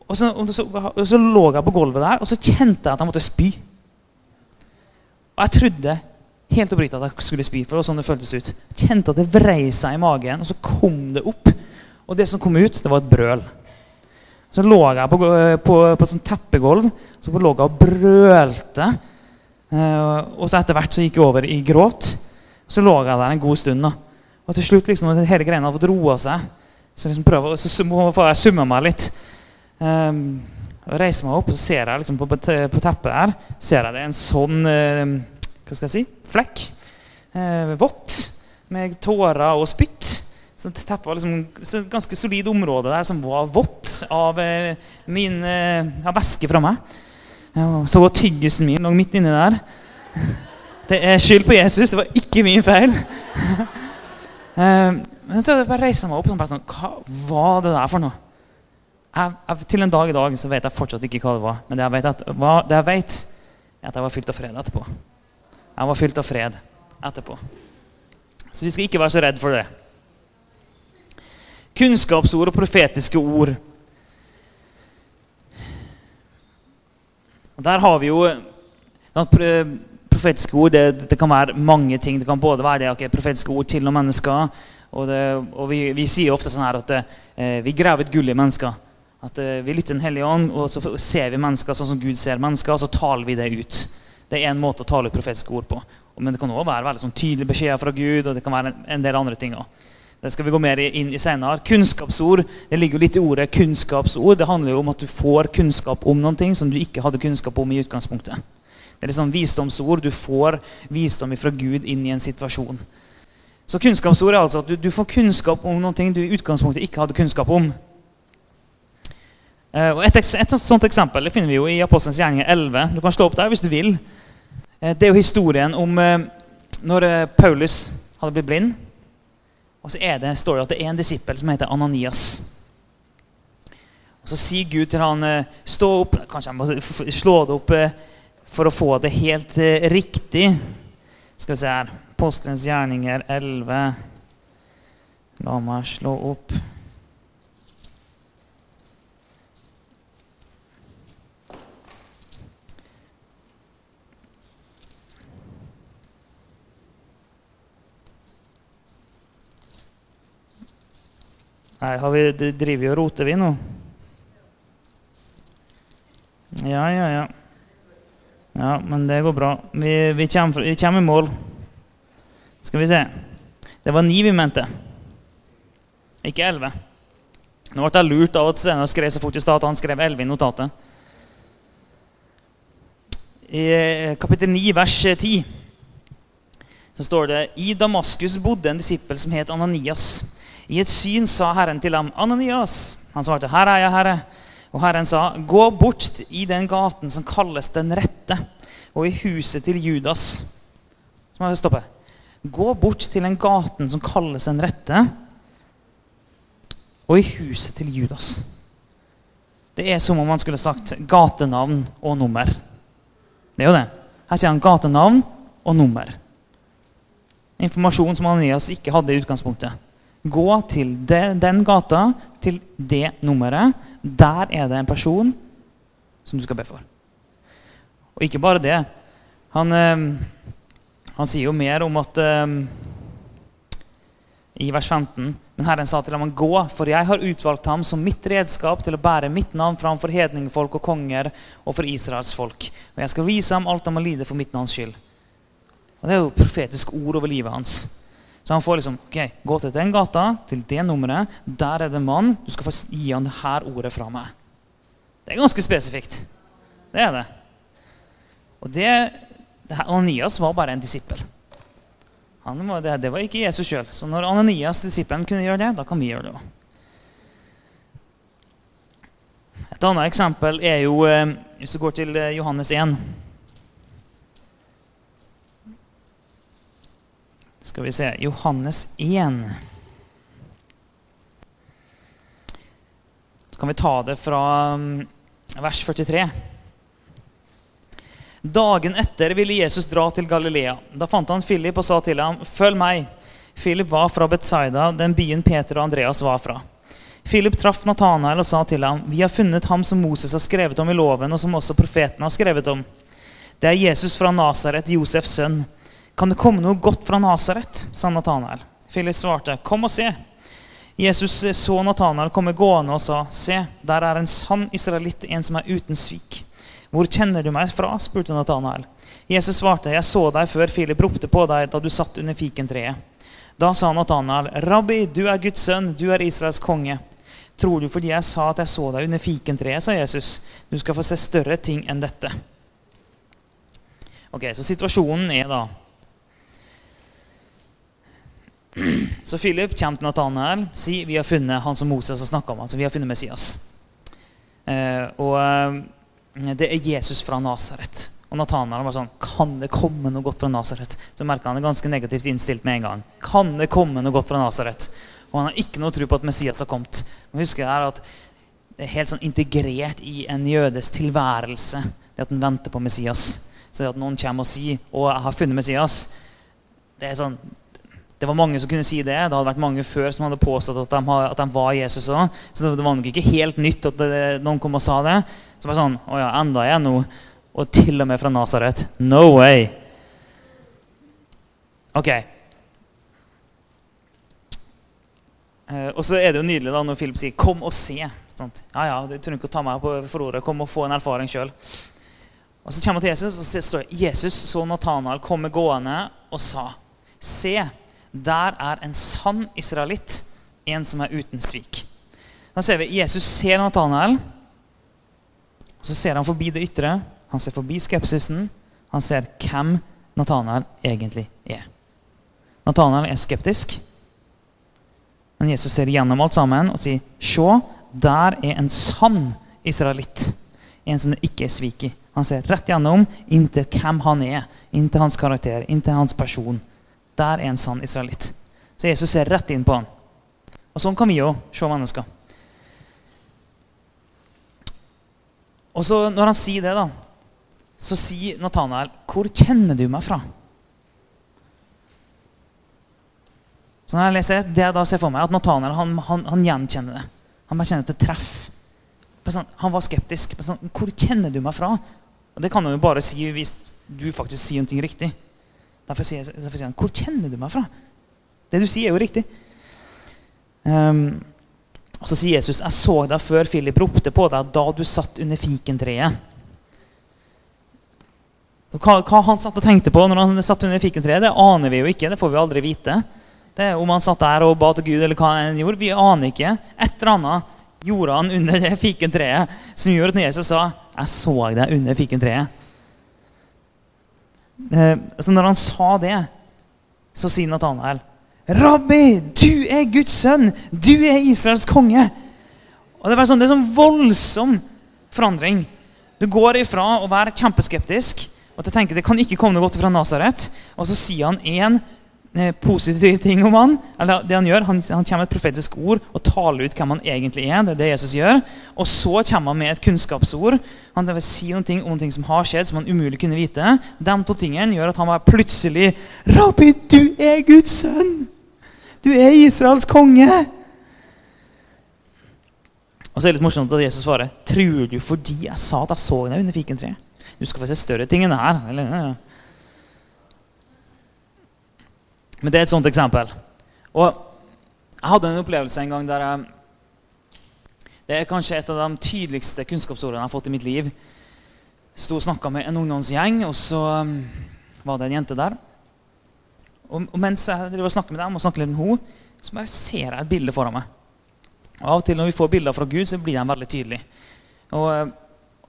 Og så, og så, og så lå jeg på gulvet der, og så kjente jeg at jeg måtte spy. Og jeg trodde helt oppriktig at jeg skulle spy, for det var sånn det føltes ut. Jeg kjente at det vrei seg i magen, og så kom det opp. Og det som kom ut, det var et brøl. Så lå jeg på, på, på sånn teppegulv så lå jeg og brølte. Eh, og så etter hvert så gikk jeg over i gråt. Så lå jeg der en god stund. da. Og til slutt, liksom, når hele greia hadde fått roa seg, så, liksom prøver, så, må jeg summe meg litt. Um, og reiser meg opp, og så ser jeg liksom på, på, teppet her ser jeg det en sånn uh, hva skal jeg si, flekk. Uh, vått, med tårer og spytt. Så teppet var liksom et ganske solid område der som var vått av uh, min uh, væske fra meg. Så var tyggisen min lå midt inni der. Det er skyld på Jesus. Det var ikke min feil. eh, men så bare reiste jeg meg opp og sånn, Hva var det der for noe? Jeg, jeg, til en dag i dag så vet jeg fortsatt ikke hva det var. Men det jeg vet, at, hva, det jeg vet er at jeg var fylt av fred etterpå. Jeg var fylt av fred etterpå. Så vi skal ikke være så redd for det kunnskapsord og profetiske ord. Der har vi jo profetiske ord det, det kan være mange ting. Det kan både være det okay, profetiske ord til noen mennesker. Og, det, og vi, vi, sier ofte sånn her at eh, vi graver et gull i mennesker. At eh, Vi lytter Den hellige ånd, og så ser vi mennesker sånn som Gud ser mennesker, og så taler vi det ut. Det er en måte å tale ut profetiske ord på. Men det kan også være veldig sånn tydelige beskjeder fra Gud, og det kan være en, en del andre ting også. Det skal vi gå mer inn i senere. Kunnskapsord det ligger jo litt i ordet kunnskapsord. Det handler jo om at du får kunnskap om noen ting som du ikke hadde kunnskap om i utgangspunktet. Det er liksom visdomsord. Du får visdom fra Gud inn i en situasjon. Så kunnskapsord er altså at du, du får kunnskap om ting du i utgangspunktet ikke hadde kunnskap om. Uh, et, et, sånt eksempel finner vi jo i Apostelens gjerninger 11. Du kan slå opp der hvis du vil. Uh, det er jo historien om uh, når Paulus hadde blitt blind. Og så er det, står det at det er en disippel som heter Ananias. Og Så sier Gud til han eh, stå opp Kanskje jeg må slå det opp eh, for å få det helt eh, riktig. Skal vi se her Postens gjerninger 11. La meg slå opp. Nei, har vi, driver vi og roter, vi nå? Ja, ja, ja. Ja, men det går bra. Vi, vi, kommer, vi kommer i mål. Skal vi se. Det var ni vi mente. Ikke elleve. Nå ble jeg lurt av at Steinar skrev så fort i stad at han skrev elleve i notatet. I eh, kapittel 9, vers 10, så står det I Damaskus bodde en disippel som het Ananias. I et syn sa Herren til ham, 'Ananias.' Han svarte, 'Her er jeg, Herre.' Og Herren sa, 'Gå bort i den gaten som kalles Den rette, og i huset til Judas.' Så må jeg stoppe. Gå bort til den gaten som kalles Den rette, og i huset til Judas. Det er som om han skulle sagt gatenavn og nummer. Det er jo det. Her sier han gatenavn og nummer. Informasjon som Ananias ikke hadde i utgangspunktet. Gå til det, den gata, til det nummeret. Der er det en person som du skal be for. Og ikke bare det. Han, øh, han sier jo mer om at øh, I vers 15 Men Herren sa til ham, gå, for jeg har utvalgt ham som mitt redskap til å bære mitt navn fram for hedningfolk og konger og for Israels folk. Og jeg skal vise ham alt han må lide for mitt navns skyld. Og Det er jo profetisk ord over livet hans. Så han får liksom ok, gå til den gata, til det nummeret. Der er det en mann. Du skal få gi han det her ordet fra meg. Det er ganske spesifikt. Det er det. Og det, det her, Ananias var bare en disippel. Var, det, det, var ikke Jesus sjøl. Så når Ananias, disippelen, kunne gjøre det, da kan vi gjøre det òg. Et annet eksempel er jo eh, hvis du går til eh, Johannes 1. Skal vi se Johannes 1. Så kan vi ta det fra um, vers 43. Dagen etter ville Jesus dra til Galilea. Da fant han Philip og sa til ham, 'Følg meg.' Philip var fra Betzaida, den byen Peter og Andreas var fra. Philip traff Nathanael og sa til ham, 'Vi har funnet ham som Moses har skrevet om i loven, og som også profetene har skrevet om.' Det er Jesus fra Nasaret, Josefs sønn. Kan det komme noe godt fra Nasaret? sa Natanael. Philip svarte, Kom og se. Jesus så Natanael komme gående og sa, Se, der er en sann israelitt, en som er uten svik. Hvor kjenner du meg fra? spurte Natanael. Jesus svarte, Jeg så deg før Philip ropte på deg da du satt under fikentreet. Da sa Natanael, Rabbi, du er Guds sønn, du er Israels konge. Tror du fordi jeg sa at jeg så deg under fikentreet, sa Jesus, du skal få se større ting enn dette. Ok, Så situasjonen er da Så Philip kommer til Nathanael sier vi har funnet han som Moses har snakka om. altså vi har funnet Messias. Eh, og eh, det er Jesus fra Nasaret. Og Nathanael var sånn Kan det komme noe godt fra Nasaret? Så merka han det ganske negativt innstilt med en gang. Kan det komme noe godt fra Nasaret? Og han har ikke noe tro på at Messias har kommet. Men husker her at Det er helt sånn integrert i en jødes tilværelse det at han venter på Messias. Så det at noen kommer og sier 'Å, jeg har funnet Messias', det er sånn det var mange som kunne si det. Det hadde vært mange før som hadde påstått at de, at de var Jesus òg. Så det var nok ikke helt nytt at det, noen kom og sa det. Så bare sånn Å ja, enda jeg nå. Og til og med fra Nasaret. No way! Ok. Eh, og så er det jo nydelig da når Philip sier 'kom og se'. Sant? Ja, ja, du trenger ikke å ta meg på forordet. Kom og få en erfaring sjøl. Og så kommer han til Jesus, og så står det Jesus så Nathanael komme gående og sa, 'Se, der er en sann israelitt, en som er uten svik.' Da ser vi Jesus ser Nathanael, så ser han forbi det ytre. Han ser forbi skepsisen. Han ser hvem Nathanael egentlig er. Nathanael er skeptisk. Men Jesus ser gjennom alt sammen og sier, 'Se, der er en sann israelitt.' En som det ikke er svik i. Han ser rett gjennom inntil hvem han er, inntil hans karakter, inntil hans person. Der er en sann israelitt. Så Jesus ser rett inn på han. Og sånn kan vi òg se mennesker. Og så Når han sier det, da, så sier Nathanael, 'Hvor kjenner du meg fra?' Så når jeg leser det, det jeg da ser for meg, at Nathanael han, han, han gjenkjenner det. Han kjenner til det treffer. Sånn, han var skeptisk. Sånn, 'Hvor kjenner du meg fra?' Og Det kan han jo bare si hvis du faktisk sier noe riktig. Derfor sier, derfor sier han 'Hvor kjenner du meg fra?' Det du sier, er jo riktig. Um, og Så sier Jesus 'Jeg så deg før Philip ropte på deg da du satt under fikentreet'. Hva, hva, han satt og tenkte på når han satt under fikentreet, det aner vi jo ikke. Det får vi aldri vite. Det er Om han satt der og ba til Gud, eller hva han gjorde, vi aner ikke. Et eller annet gjorde han under det fikentreet som gjorde at Jesus sa 'Jeg så deg under fikentreet'. Eh, så når han sa det, så sier Nathanael 'Rabbi, du er Guds sønn! Du er Israels konge!' Og Det er sånn, det er sånn voldsom forandring. Du går ifra å være kjempeskeptisk og til å tenke det kan ikke komme noe godt fra Nasaret, og så sier han Eh, positive ting om han. eller det Han gjør, han, han kommer med et profetisk ord og taler ut hvem han egentlig er. det er det Jesus gjør. Og så kommer han med et kunnskapsord. Han vil si noe om noe som har skjedd, som han umulig kunne vite. De to tingene gjør at han var plutselig Rabbi, du er Guds sønn! Du er Israels konge! Og så er det litt morsomt at Jesus svarer Tror du fordi jeg sa at jeg så deg under fikentreet? Du skal få se større ting enn det her. Eller, ja, ja. Men det er et sånt eksempel. Og jeg hadde en opplevelse en gang der jeg Det er kanskje et av de tydeligste kunnskapsordene jeg har fått i mitt liv. Sto og snakka med en ungdomsgjeng, og så um, var det en jente der. Og, og mens jeg driver og snakker med dem, og snakker litt med henne, så bare ser jeg et bilde foran meg. Og Av og til når vi får bilder fra Gud, så blir de veldig tydelige. Og,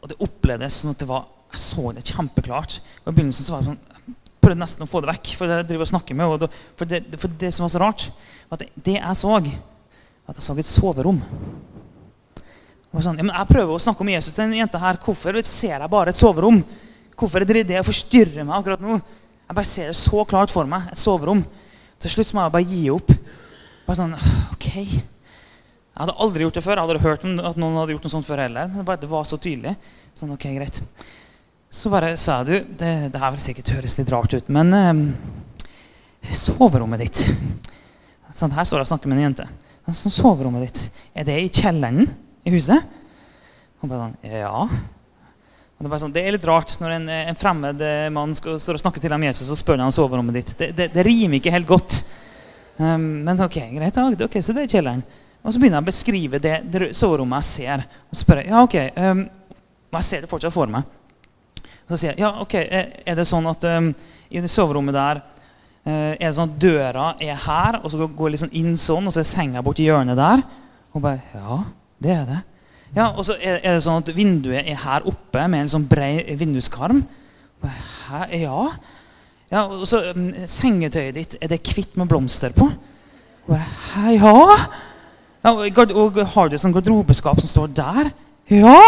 og det opplevdes sånn at det var, jeg så det kjempeklart. Og I begynnelsen så var det sånn prøvde nesten å få det vekk. For jeg driver og snakker med, og for, det, for det som var så rart, var at det, jeg så, at jeg så et soverom. Sånn, ja, jeg prøver å snakke om Jesus til en jente her. Hvorfor ser jeg bare et soverom? Hvorfor er det det å forstyrre meg akkurat nå? Jeg bare ser det så klart for meg. Et soverom. Til slutt må jeg bare gi opp. Bare sånn, ok. Jeg hadde aldri gjort det før. Jeg hadde hørt at noen hadde gjort noe sånt før heller. Men det, bare, det var så tydelig. Sånn, ok, greit. Så bare sa du Det, det her vil sikkert høres litt rart ut, men eh, soverommet ditt sånn, Her står jeg og snakker med en jente. Sånn, soverommet ditt, er det i kjelleren i huset? Hun bare sånn Ja. Det er, sånn, det, er litt rart når en, en fremmed eh, mann skal, står og snakker til ham Jesus og spør han om soverommet ditt. Det, det, det, rimer ikke helt godt. Um, men ok, greit, ok, så det er kjelleren. Og så begynner jeg å beskrive det, det soverommet jeg ser. Og så spør jeg ja, ok, um, jeg ser det fortsatt for meg. Så sier jeg ja, ok, er det sånn at um, i det soverommet der uh, Er det sånn at døra er her, og så går liksom inn sånn, og så er senga borti hjørnet der? Og bare Ja, det er det. Ja, Og så er, det sånn at vinduet er her oppe med en sånn brei vinduskarm. Og bare, Hæ? Ja. ja og så um, Sengetøyet ditt, er det hvitt med blomster på? Og bare, Hæ, ja. ja og, og har du et sånt garderobeskap som står der? Ja!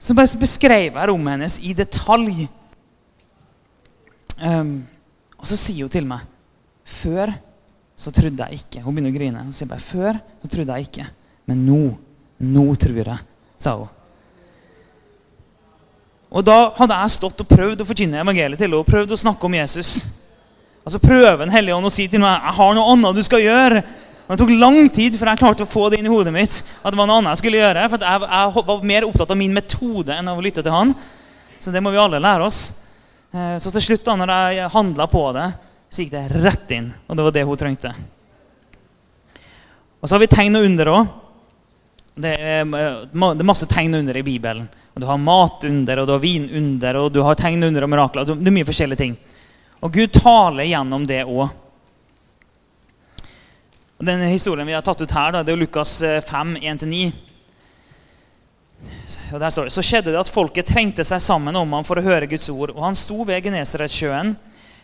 Så bare beskrev jeg rommet hennes i detalj. Um, og så sier hun til meg Før så trodde jeg ikke. Hun begynner å grine. Hun sier bare, Før så trodde jeg ikke. Men nå, nå tror jeg, sa hun. Og da hadde jeg stått og prøvd å forkynne evangeliet til henne. Prøvd å snakke om Jesus. Altså prøver Den hellige ånd å si til meg jeg har noe annet du skal gjøre. Og Det tok lang tid før jeg klarte å få det inn i hodet mitt. at det var noe annet Jeg skulle gjøre, for jeg, jeg, var mer opptatt av min metode enn av å lytte til han. Så det må vi alle lære oss. Eh, så til slutt, da når jeg handla på det, så gikk det rett inn. Og det var det hun trengte. Og så har vi tegn og under òg. Det, er, det er masse tegn under i Bibelen. Og Du har matunder, og du har vinunder, og du har tegn under og mirakler. Det er mye forskjellige ting. Og Gud taler gjennom det òg. Den historien vi har tatt ut her, da, det er Lukas 5, eh, 1-9. Og der står det, Så skjedde det at folket trengte seg sammen om ham for å høre Guds ord. Og han sto ved Genesaretsjøen.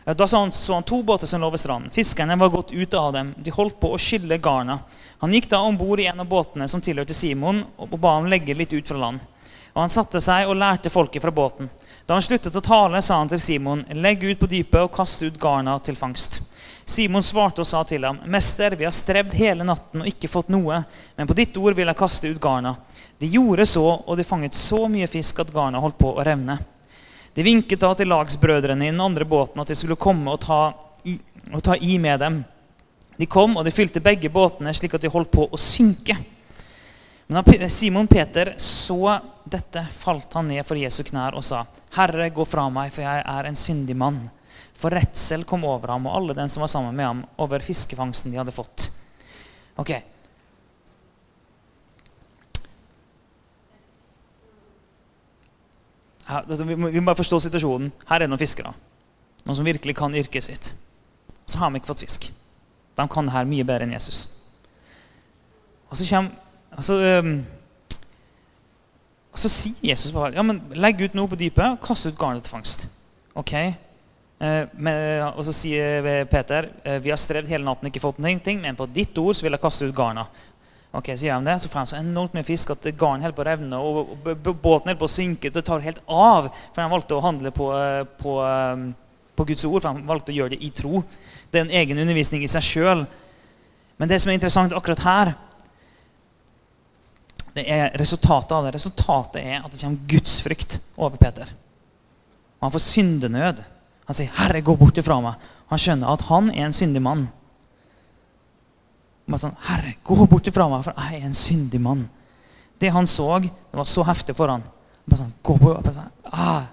Da så han, så han to båter som lå ved stranden. Fiskerne var gått ut av dem. De holdt på å skylle garna. Han gikk da om bord i en av båtene som tilhørte Simon, og ba ham legge litt ut fra land. Og Han satte seg og lærte folket fra båten. Da han sluttet å tale, sa han til Simon, legg ut på dypet og kast ut garna til fangst. Simon svarte og sa til ham, Mester, vi har strevd hele natten og ikke fått noe, men på ditt ord vil jeg kaste ut garna. De gjorde så, og de fanget så mye fisk at garna holdt på å revne. De vinket da til lagsbrødrene i den andre båten at de skulle komme og ta, og ta i med dem. De kom, og de fylte begge båtene slik at de holdt på å synke. Men da Simon Peter så dette, falt han ned for Jesu knær og sa, Herre, gå fra meg, for jeg er en syndig mann. For redsel kom over ham og alle den som var sammen med ham, over fiskefangsten de hadde fått. Ok. Her, altså, vi, må, bare forstå situasjonen. Her er noen fiskere. Noen som virkelig kan yrket sitt. Så har de ikke fått fisk. De kan det her mye bedre enn Jesus. Og så kommer altså, um, og så sier Jesus bare ja, men legg ut noe på dypet, kast ut garnet til fangst. Ok, men, og så sier Peter eh, vi har strevd hele natten og ikke fått noe, men på ditt ord så vil jeg kaste ut garna. Ok, Så gjør han det, så får han så enormt mye fisk at garn holder på å revne og, båten holder på å synke. Det tar helt av. For han valgte å handle på, eh, på, på, Guds ord. for Han valgte å gjøre det i tro. Det er en egen undervisning i seg sjøl. Men det som er interessant akkurat her, det er resultatet av det. Resultatet er at det kommer gudsfrykt over Peter. Og han får syndenød. Han sier, 'Herre, gå bort ifra meg.' Han skjønner at han er en syndig mann. Bare sånn, 'Herre, gå bort ifra meg, for jeg er en syndig mann.' Det han så, det var så heftig for han. Bare sånn, gå bort, bare sånn, ah,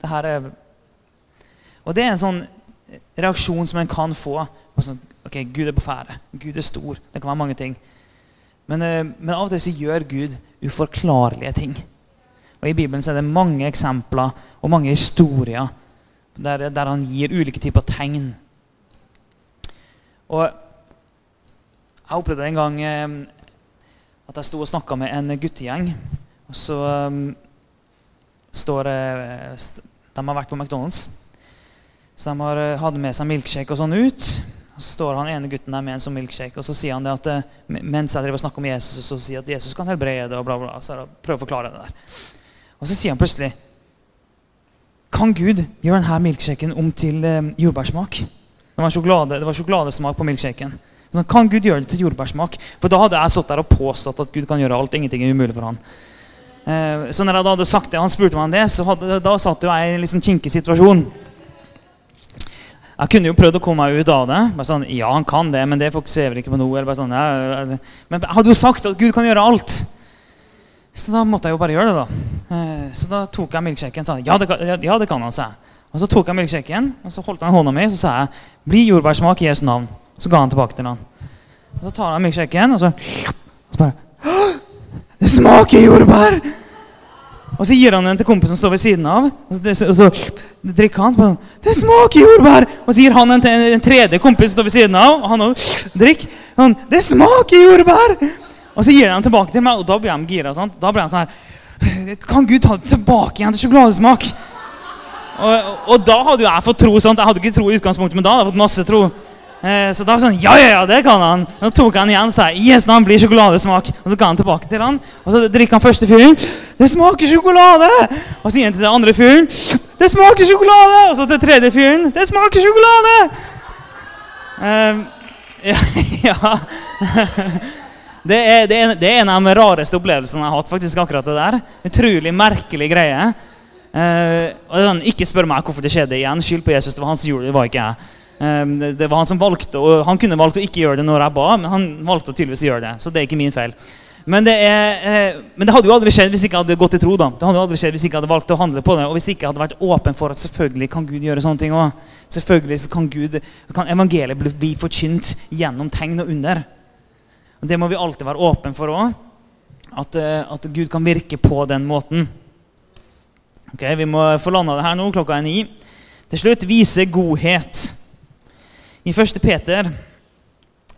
det her er... Og det er en sånn reaksjon som en kan få. Sånn, ok, Gud er på ferde. Gud er stor. Det kan være mange ting. Men, eh, men av og til så gjør Gud uforklarlige ting. Og I Bibelen så er det mange eksempler og mange historier der, der, han gir ulike typer tegn. Og Jeg opplevde en gang eh, at jeg sto og snakka med en guttegjeng. Og så um, står eh, De har vært på McDonald's. Så de har hatt med seg milkshake og sånn ut. Og Så står han ene gutten der med en sånn milkshake, og så sier han det at mens jeg driver og snakker om Jesus, så sier at Jesus kan helbrede, og bla, bla. Så prøver å forklare det der. Og så sier han plutselig kan Gud gjøre denne milkshaken om til eh, jordbærsmak? Det var, sjokolade, det var sjokoladesmak på milkshaken. Kan Gud gjøre det til jordbærsmak? For da hadde jeg satt der og påstått at Gud kan gjøre alt. Ingenting er umulig for han. Eh, så når jeg da hadde sagt det, han spurte meg om det, så hadde, da satt jo jeg i en liksom kinkig situasjon. Jeg kunne jo prøvd å komme meg ut av det. Bare sånn, ja, han kan det, men det fokuserer ikke på noe. Sånn, ja, men jeg hadde jo sagt at Gud kan gjøre alt. Så da måtte jeg jo bare gjøre det. da. Eh, så da tok jeg milkshaken og sa ja, det, ja, det kan han. sa jeg. Og så tok jeg milkshaken og så holdt han hånda mi så sa jeg, bli jordbærsmak i Jesu navn. Så ga han tilbake til han. Og Så tar han milkshaken og så, og så bare Det smaker jordbær! Og så gir han den til kompisen som står ved siden av. Og så, og så drikker han. Bare, det smaker jordbær! Og så gir han den til en, en tredje kompis som står ved siden av. Og han også drikker. Sånn, det smaker jordbær! Og så gir han tilbake til meg, og da blir han gira. Sant? Da blir han sånn her Kan Gud ta det tilbake igjen til sjokoladesmak? Og, og, da hadde jo jeg fått tro. Sant? Jeg hadde ikke tro i utgangspunktet, men da hadde jeg fått masse tro. Eh, så da var det sånn Ja, ja, ja, det kan han. Da tok han igjen seg. Yes, han blir sjokoladesmak. Og så ga han tilbake til han. Og så drikker han første fyren. Det smaker sjokolade! Og så gir han til den andre fyren. Det smaker sjokolade! Og så til tredje fyren. Det smaker sjokolade! Eh, ja, ja. Det er, det, er, det er, en av de rareste opplevelsene jeg har hatt. faktisk akkurat det der. Utrolig merkelig greie. Og sånn, Ikke spør meg hvorfor det skjedde igjen. Skyld på Jesus. Det var han som gjorde det. var ikke jeg. Um, det, det, var Han som valgte, og han kunne valgt å ikke gjøre det når jeg ba, men han valgte å tydeligvis gjøre det. Så det er ikke min feil. Men det, er, eh, men det hadde jo aldri skjedd hvis ikke jeg hadde gått i tro. da. Det hadde jo aldri skjedd hvis ikke jeg hadde valgt å handle på det, og hvis ikke jeg hadde vært åpen for at selvfølgelig kan Gud gjøre sånne ting òg. Selvfølgelig kan, Gud, kan evangeliet bli, bli forkynt gjennom tegn og under. Og Det må vi alltid være åpen for òg. At, eh, at Gud kan virke på den måten. Ok, Vi må få landa det her nå. Klokka er ni. Til slutt vise godhet. I 1. Peter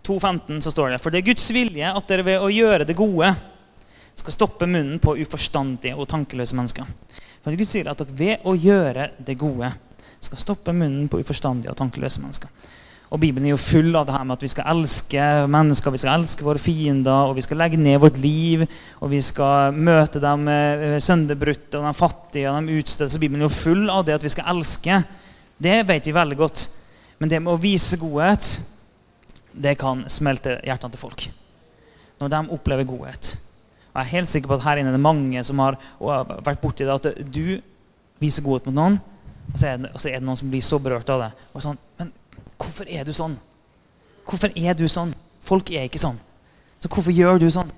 2,15 så står det For det er Guds vilje at dere ved å gjøre det gode skal stoppe munnen på uforstandige og tankeløse mennesker. For Gud sier at dere ved å gjøre det gode skal stoppe munnen på uforstandige og tankeløse mennesker. Og Bibelen er jo full av det her med at vi skal elske mennesker, vi skal elske våre fiender, og vi skal legge ned vårt liv, og vi skal møte dem eh, sønderbrutte og de fattige og de utstøtte. Så Bibelen er jo full av det at vi skal elske. Det vet vi veldig godt. Men det med å vise godhet det kan smelte hjertene til folk. Når de opplever godhet. Og jeg er helt sikker på at her inne er det mange som har vært borti det at du viser godhet mot noen, og så er det, noen som blir så berørt av det. Og sånn, Men hvorfor er du sånn? Hvorfor er du sånn? Folk er ikke sånn. Så hvorfor gjør du sånn?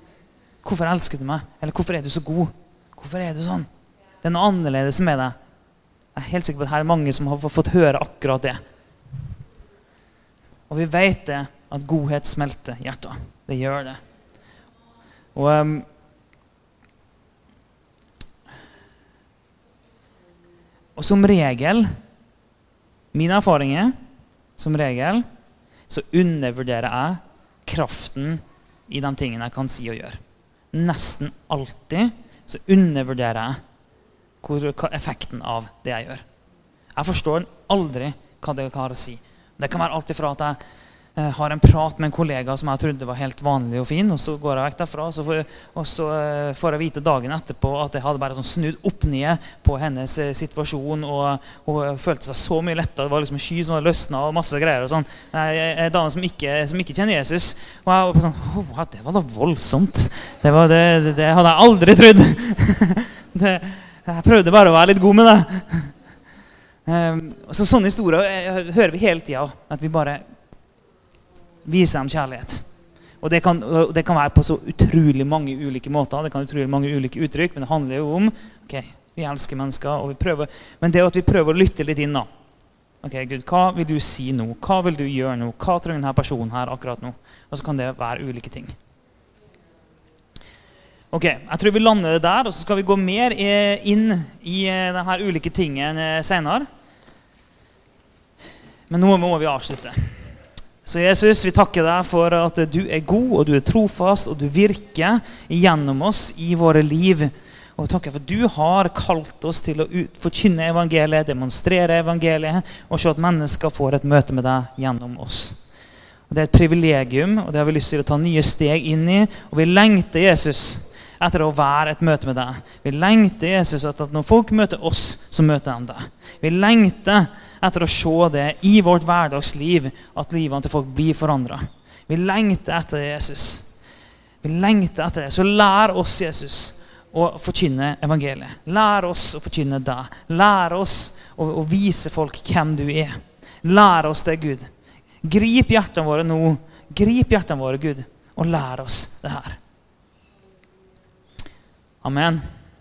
Hvorfor elsker du meg? Eller hvorfor er du så god? Hvorfor er du sånn? Det er noe annerledes med deg. Jeg er helt sikker på at her er mange som har fått høre akkurat det. Og vi vet det at godhet smelter hjertet. Det gjør det. Og um, Og som regel Mine erfaringer som regel så undervurderer jeg kraften i de tingene jeg kan si og gjøre. Nesten alltid så undervurderer jeg hvor, effekten av det jeg gjør. Jeg forstår aldri hva det har å si. Det kan være alt ifra at jeg har en prat med en kollega som jeg trodde var helt vanlig og fin, og så går jeg vekk derfra, og så får, og så eh, får jeg vite dagen etterpå at jeg hadde bare sånn snudd opp ned på hennes eh, situasjon, og hun følte seg så mye lettere. Det var liksom en sky som hadde løsna, og masse greier. og sånn. En dame som ikke, som ikke kjenner Jesus. Og jeg var sånn oh, Det var da voldsomt. Det, var, det, det, det hadde jeg aldri trodd. jeg prøvde bare å være litt god med det. Um, så Sånne historier hører vi hele tida. At vi bare vise dem kjærlighet. Og det kan, det kan, være på så utrolig mange ulike måter. Det kan utrolig mange ulike uttrykk, Men det handler jo om ok, vi elsker mennesker. og vi prøver, Men det at vi prøver å lytte litt inn da. Ok, Gud, Hva vil du si nå? Hva vil du gjøre nå? Hva trenger denne personen her akkurat nå? Og så kan det være ulike ting. Ok, Jeg tror vi lander det der, og så skal vi gå mer inn i eh, denne ulike tingene seinere. senere. Men nå må vi avslutte. Så Jesus, vi takker deg for at du er god, og du er trofast, og du virker gjennom oss i våre liv. Og vi takker for at du har kalt oss til å forkynne evangeliet, demonstrere evangeliet, og se at mennesker får et møte med deg gjennom oss. Og Det er et privilegium, og det har vi lyst til å ta nye steg inn i. Og vi lengter Jesus etter å være et møte med deg. Vi lengter Jesus etter at når folk møter oss, så møter de deg. Vi lengter etter å se det i vårt hverdagsliv, at livene til folk blir forandra. Vi lengter etter Jesus. Vi lengter etter det. Så lær oss, Jesus, å forkynne evangeliet. Lær oss å forkynne deg. Lær oss å, å vise folk hvem du er. Lær oss det, Gud. Grip hjertene våre nå. Grip hjertene våre, Gud, og lær oss det her. Amen.